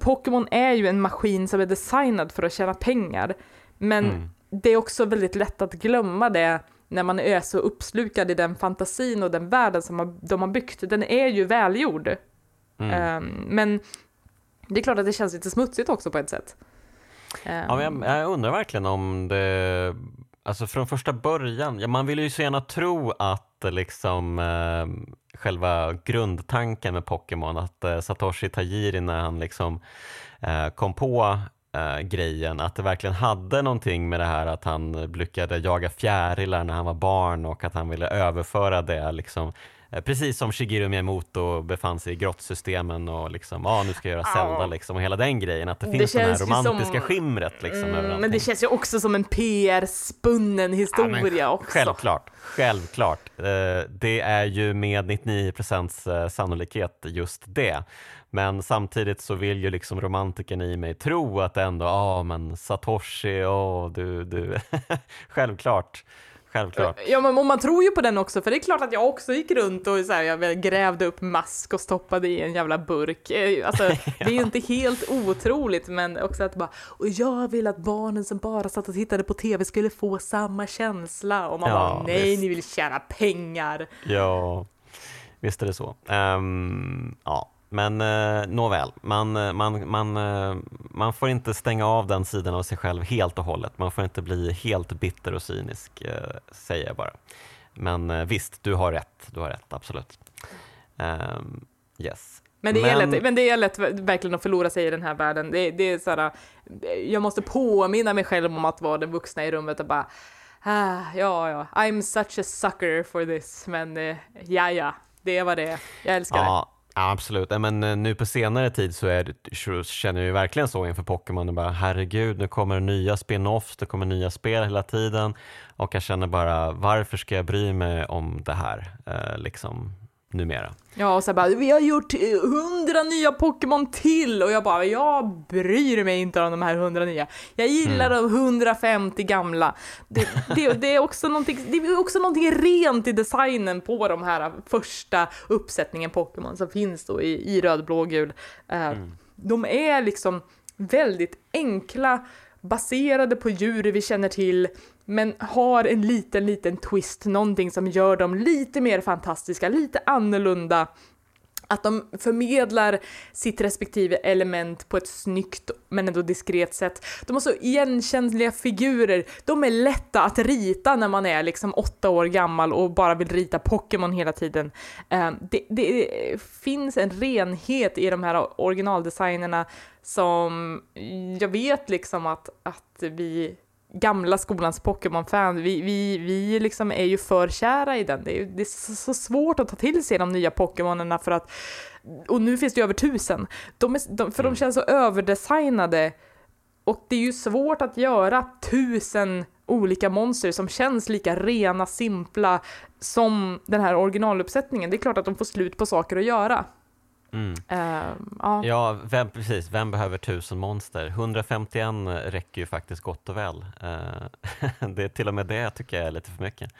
Pokémon är ju en maskin som är designad för att tjäna pengar. Men Mm. det är också väldigt lätt att glömma det när man är så uppslukad i den fantasin och den världen som de har byggt. Den är ju välgjord. Mm. Ehm, men det är klart att det känns lite smutsigt också på ett sätt. Ehm, Ja, jag, jag undrar verkligen om det, alltså från första början, ja, man vill ju så gärna tro att liksom eh, själva grundtanken med Pokémon, att eh, Satoshi Tajiri när han liksom eh, kom på eh, grejen, att det verkligen hade någonting med det här att han lyckades jaga fjärilar när han var barn och att han ville överföra det liksom eh, Precis som Shigeru Miyamoto befann sig i grottsystemen och liksom, ja ah, nu ska jag göra Zelda Ja. liksom och hela den grejen, att det Det finns det här känns ju romantiska som- skimret liksom över Mm, men det känns ju också som en PR-spunnen historia också. Självklart, självklart. Eh, Det är ju med 99 procents sannolikhet just det. Men samtidigt så vill ju liksom romantiken i mig tro att ändå, ja ah, men Satoshi, oh, du, du, *laughs* självklart. Självklart. Ja, men man tror ju på den också, för det är klart att jag också gick runt och så här, jag grävde upp mask och stoppade i en jävla burk. Eh, alltså, ja. *laughs* det är ju inte helt otroligt, men också att bara, och jag vill att barnen som bara satt och tittade på tv skulle få samma känsla. Och man ja, bara, nej, visst. ni vill tjäna pengar. Ja, visst är det så. Um, ja. Men eh, nåväl, man, eh, man, man, eh, man får inte stänga av den sidan av sig själv helt och hållet. Man får inte bli helt bitter och cynisk, eh, säger jag bara. Men eh, visst, du har rätt. Du har rätt, absolut. Um, yes. Men det, men... Är lätt, men det är lätt verkligen att förlora sig i den här världen. Det, det är såhär, jag måste påminna mig själv om att vara den vuxna i rummet och bara ah, ja, ja, I'm such a sucker for this, men eh, ja, ja, det var det Jag älskar ja. det. Ja, absolut, men eh, nu på senare tid så, är det, känner jag verkligen så inför Pokémon. Bara, herregud, nu kommer nya spin-offs, det kommer nya spel hela tiden. Och jag känner bara varför ska jag bry mig om det här? Eh, liksom numera? Ja, och så bara, vi har gjort eh, hundra nya Pokémon till och jag bara, jag bryr mig inte om de här hundra nya. Jag gillar mm. de 150 gamla. Det, det, det, är också någonting, det är också någonting rent i designen på de här första uppsättningen Pokémon som finns då i, i röd, blå, gul. Uh, mm. De är liksom väldigt enkla, baserade på djur vi känner till, men har en liten, liten twist, någonting som gör dem lite mer fantastiska, lite annorlunda. Att de förmedlar sitt respektive element på ett snyggt men ändå diskret sätt. De har så igenkännliga figurer, de är lätta att rita när man är liksom åtta år gammal och bara vill rita Pokémon hela tiden. Ehm, det, det finns en renhet i de här originaldesignerna som jag vet liksom att, att vi gamla skolans Pokémon-fan, vi, vi, vi liksom är ju för kära i den. Det är, det är så svårt att ta till sig de nya Pokémonerna för att, och nu finns det ju över tusen, de är, de, för mm. de känns så överdesignade och det är ju svårt att göra tusen olika monster som känns lika rena, simpla som den här originaluppsättningen. Det är klart att de får slut på saker att göra. Mm. Uh, ja, ja vem, precis. Vem behöver tusen monster? 151 räcker ju faktiskt gott och väl. Uh, *laughs* det är till och med det tycker jag är lite för mycket.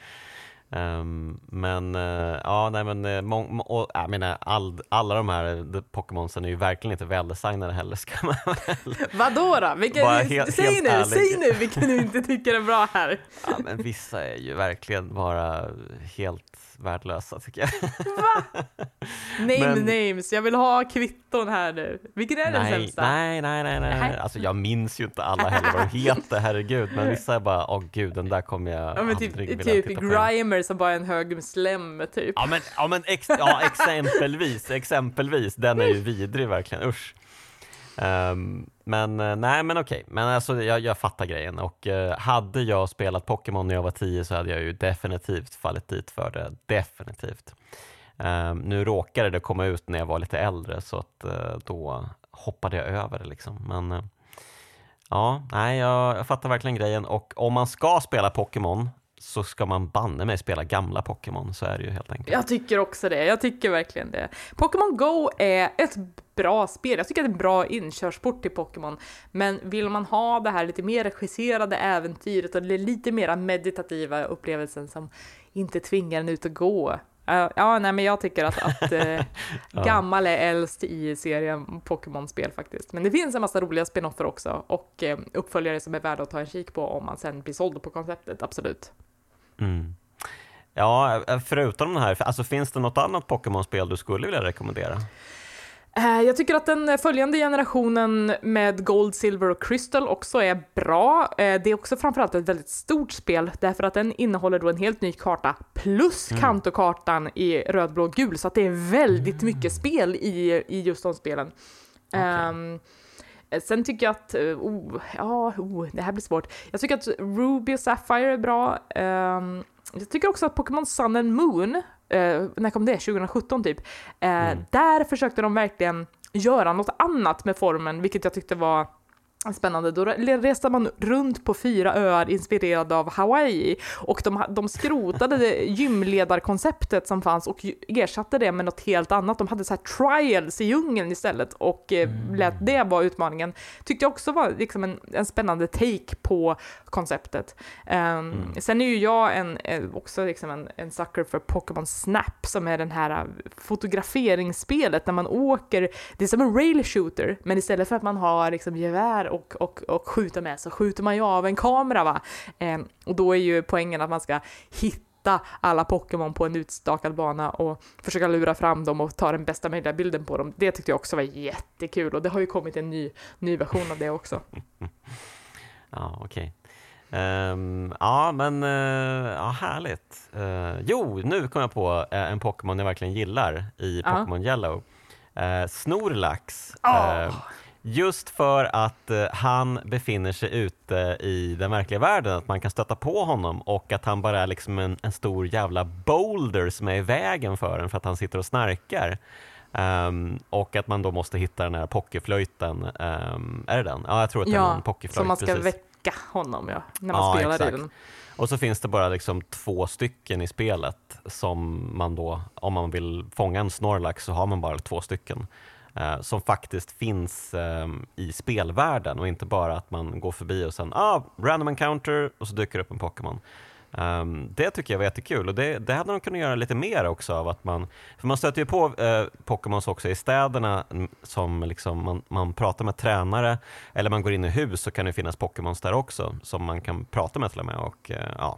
Um, men uh, ja, nej men uh, må, och, jag menar, all, alla de här Pokémonsen är ju verkligen inte väldesignade heller ska man *laughs* väl. Vadå då? Vilka, helt, säg helt nu, ärlig. säg nu vilka du inte tycker är bra här. ja, men vissa är ju verkligen bara helt värdelösa tycker jag. Va? *laughs* Name Men, names, jag vill ha kvitton här nu. Vilken är nej, den sämsta? Nej, nej, nej, nej. Alltså jag minns ju inte alla heller vad de heter, herregud. Men vissa är bara, åh gud, den där kommer jag ja, men typ, vilja Typ Grimer som bara är en hög med slem, typ. Ja, men, ja, men ex, ja, exempelvis, exempelvis. Den är ju vidrig verkligen, usch. Um, men eh, nej men okej, men alltså jag, jag fattar grejen och uh, hade jag spelat Pokémon när jag var 10 så hade jag ju definitivt fallit dit för det, definitivt. Um, nu råkade det komma ut när jag var lite äldre så att uh, då hoppade jag över det liksom. Men ja, nej jag, jag fattar verkligen grejen och om man ska spela Pokémon så ska man banne mig spela gamla Pokémon, så är det ju helt enkelt. Jag tycker också det, jag tycker verkligen det. Pokémon Go är ett bra spel, jag tycker att det är en bra inkörsport till Pokémon, men vill man ha det här lite mer regisserade äventyret och lite mer meditativa upplevelsen som inte tvingar en ut att gå, ja, nej, men jag tycker att, att *laughs* ja. gammal är äldst i serien Pokémon-spel faktiskt. Men det finns en massa roliga spinoffer också och uh, uppföljare som är värda att ta en kik på om man sen blir såld på konceptet, absolut. Mm. Ja, förutom den här, alltså finns det något annat Pokémon-spel du skulle vilja rekommendera? Eh, jag tycker att den följande generationen med Gold, Silver och Crystal också är bra. Eh, det är också framförallt ett väldigt stort spel därför att den innehåller då en helt ny karta plus mm. kantokartan i röd, blå, gul så att det är väldigt mm. mycket spel i, i just de spelen. Okay. Um, ehm, Sen tycker jag att, oh, ja, oh, det här blir svårt. Jag tycker att Ruby och Sapphire är bra. Um, jag tycker också att Pokémon Sun and Moon, eh, när kom det? 2017 typ. Eh, mm. Där försökte de verkligen göra något annat med formen, vilket jag tyckte var Spännande. Då reste man runt på fyra öar inspirerade av Hawaii och de, de skrotade det *laughs* gymledarkonceptet som fanns och ersatte det med något helt annat. De hade så här trials i djungeln istället och eh, mm. lät det vara utmaningen. Tyckte jag också var liksom en, en spännande take på konceptet. Um, mm. Sen är ju jag en, eh, också liksom en, en sucker för Pokémon Snap som är den här eh, fotograferingsspelet när man åker, det är som en rail shooter men istället för att man har liksom gevär och, och, och skjuta med så skjuter man ju av en kamera va. Eh, och då är ju poängen att man ska hitta alla Pokémon på en utstakad bana och försöka lura fram dem och ta den bästa möjliga bilden på dem. Det tyckte jag också var jättekul och det har ju kommit en ny, ny version av det också. *laughs* ja, okej. Okay. Um, ehm, ja, men uh, ja, härligt. Uh, jo, nu kom jag på uh, en Pokémon jag verkligen gillar i Pokémon Yellow. Snorlax. Oh. Just för att eh, han befinner sig ute i den verkliga världen, att man kan stöta på honom och att han bara är liksom en, en stor jävla boulder som är i vägen för en för att han sitter och snarkar. Um, och att man då måste hitta den här pockeflöjten. Um, är det den? Ja, jag tror att det är en pockeflöjt. Som man ska precis. väcka honom ja, när man ja, spelar exakt. i den. Och så finns det bara liksom två stycken i spelet som man då, om man vill fånga en Snorlax så har man bara två stycken Eh, som faktiskt finns eh, i spelvärlden och inte bara att man går förbi och sen ah, random encounter och så dyker det upp en Pokémon. Um, det tycker jag var jättekul och det, det hade de kunnat göra lite mer också av att man, för man stöter ju på eh, Pokémons också i städerna mm, som liksom man, man pratar med tränare eller man går in i hus så kan det finnas Pokémons där också som man kan prata med till och med och eh, ja,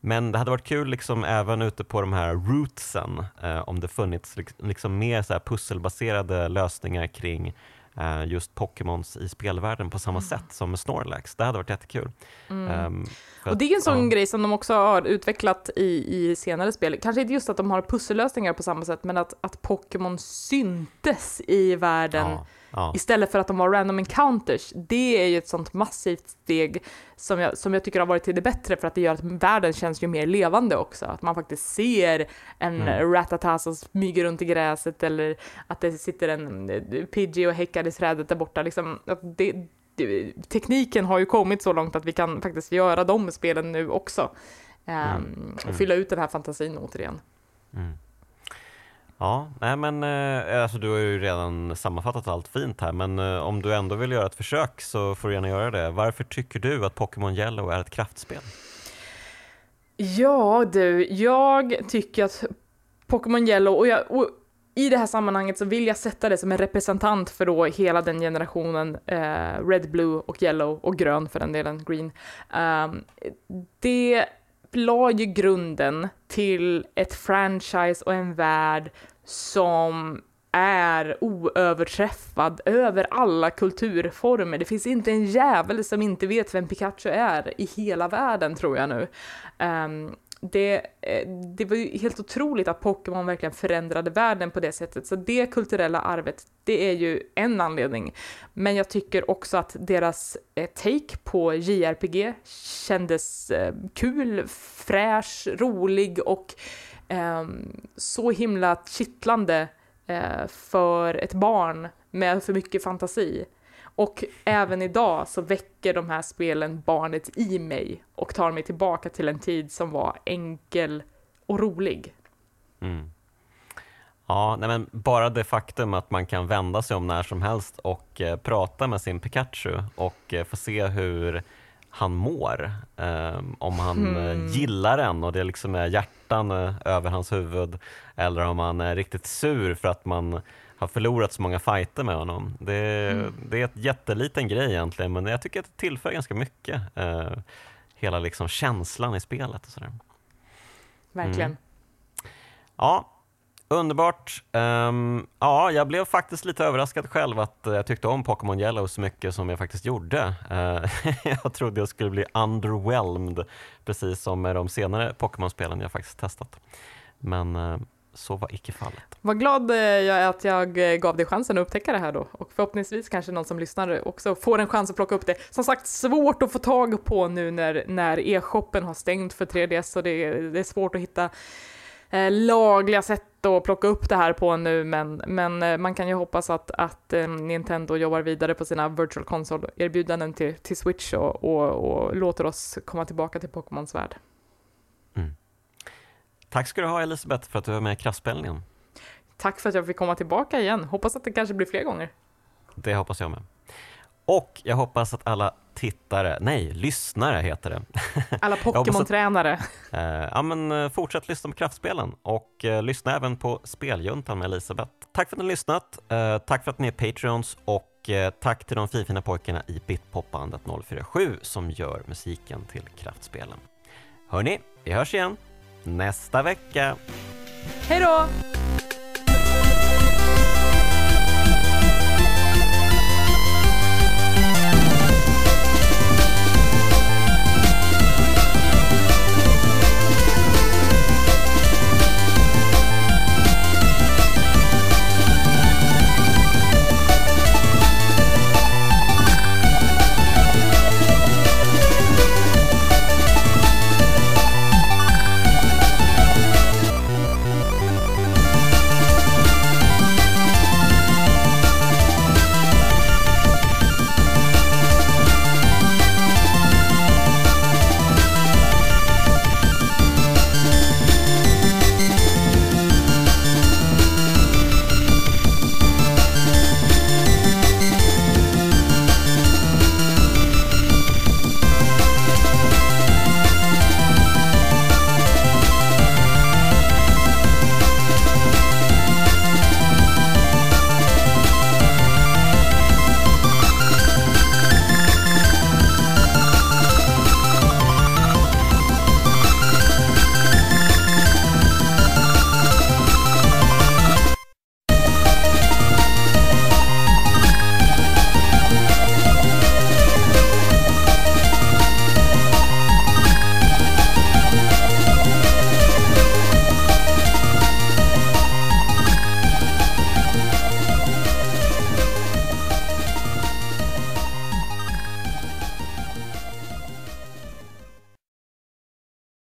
men det hade varit kul liksom även ute på de här rootsen eh, om det funnits liksom mer så pusselbaserade lösningar kring eh, just Pokémons i spelvärlden på samma mm. sätt som med Snorlax. Det hade varit jättekul. Mm. Um, och det är en sån ja. grej som de också har utvecklat i, i senare spel. Kanske inte just att de har pussellösningar på samma sätt, men att, att Pokémon syntes i världen ja Ja. Istället för att de var random encounters. Det är ju ett sånt massivt steg som jag, som jag tycker har varit till det bättre för att det gör att världen känns ju mer levande också. Att man faktiskt ser en mm. ratata som smyger runt i gräset eller att det sitter en eh, Pidgey och häckar i trädet där borta. Liksom, att det, det, tekniken har ju kommit så långt att vi kan faktiskt göra de spelen nu också. Um, mm. Och fylla ut den här fantasin återigen. Mm. Ja, nej men eh, alltså du har ju redan sammanfattat allt fint här, men eh, om du ändå vill göra ett försök så får du gärna göra det. Varför tycker du att Pokémon Yellow är ett kraftspel? Ja du, jag tycker att Pokémon Yellow, och, jag, och i det här sammanhanget så vill jag sätta det som en representant för då hela den generationen, eh, Red, Blue och Yellow och grön för den delen, Green. Um, det la ju grunden till ett franchise och en värld som är oöverträffad över alla kulturformer. Det finns inte en jävel som inte vet vem Pikachu är i hela världen tror jag nu. Um, det, eh, det var ju helt otroligt att Pokémon verkligen förändrade världen på det sättet, så det kulturella arvet, det är ju en anledning. Men jag tycker också att deras eh, take på JRPG kändes eh, kul, fräsch, rolig och eh, så himla kittlande eh, för ett barn med för mycket fantasi. Och även idag så väcker de här spelen barnet i mig och tar mig tillbaka till en tid som var enkel och rolig. Mm. Ja, nej men bara det faktum att man kan vända sig om när som helst och eh, prata med sin Pikachu och eh, få se hur han mår. Eh, om han eh, mm. gillar den och det liksom är hjärtan eh, över hans huvud eller om han är riktigt sur för att man har förlorat så många fighter med honom. Det, mm. det är ett jätteliten grej egentligen men jag tycker att det tillför ganska mycket. Eh, hela liksom känslan i spelet och sådär. Verkligen. Mm. Ja, Underbart. Um, ja, jag blev faktiskt lite överraskad själv att jag tyckte om Pokémon Yellow så mycket som jag faktiskt gjorde. Uh, *laughs* jag trodde jag skulle bli underwhelmed, precis som med de senare Pokémon-spelen jag faktiskt testat. Men uh, så var icke fallet. Vad glad eh, jag är att jag eh, gav dig chansen att upptäcka det här då och förhoppningsvis kanske någon som lyssnar också får en chans att plocka upp det. Som sagt, svårt att få tag på nu när, när e-shoppen har stängt för 3DS så det, det är svårt att hitta eh, lagliga sätt att plocka upp det här på nu, men, men eh, man kan ju hoppas att, att Nintendo jobbar vidare på sina virtual console-erbjudanden till, till Switch och, och, och låter oss komma tillbaka till Pokémons värld. Tack ska du ha Elisabeth för att du var med i kraftspelningen. Tack för att jag fick komma tillbaka igen. Hoppas att det kanske blir fler gånger. Det hoppas jag med. Och jag hoppas att alla tittare, nej, lyssnare heter det. *laughs* Alla Pokémon-tränare. Eh, ja, men eh, fortsätt lyssna på kraftspelen och eh, lyssna även på Speljuntan med Elisabeth. Tack för att ni har lyssnat. Eh, tack för att ni är Patreons och eh, tack till de fina pojkarna i Bitpopbandet 047 som gör musiken till kraftspelen. Hörni, vi hörs igen nästa vecka. Hej då!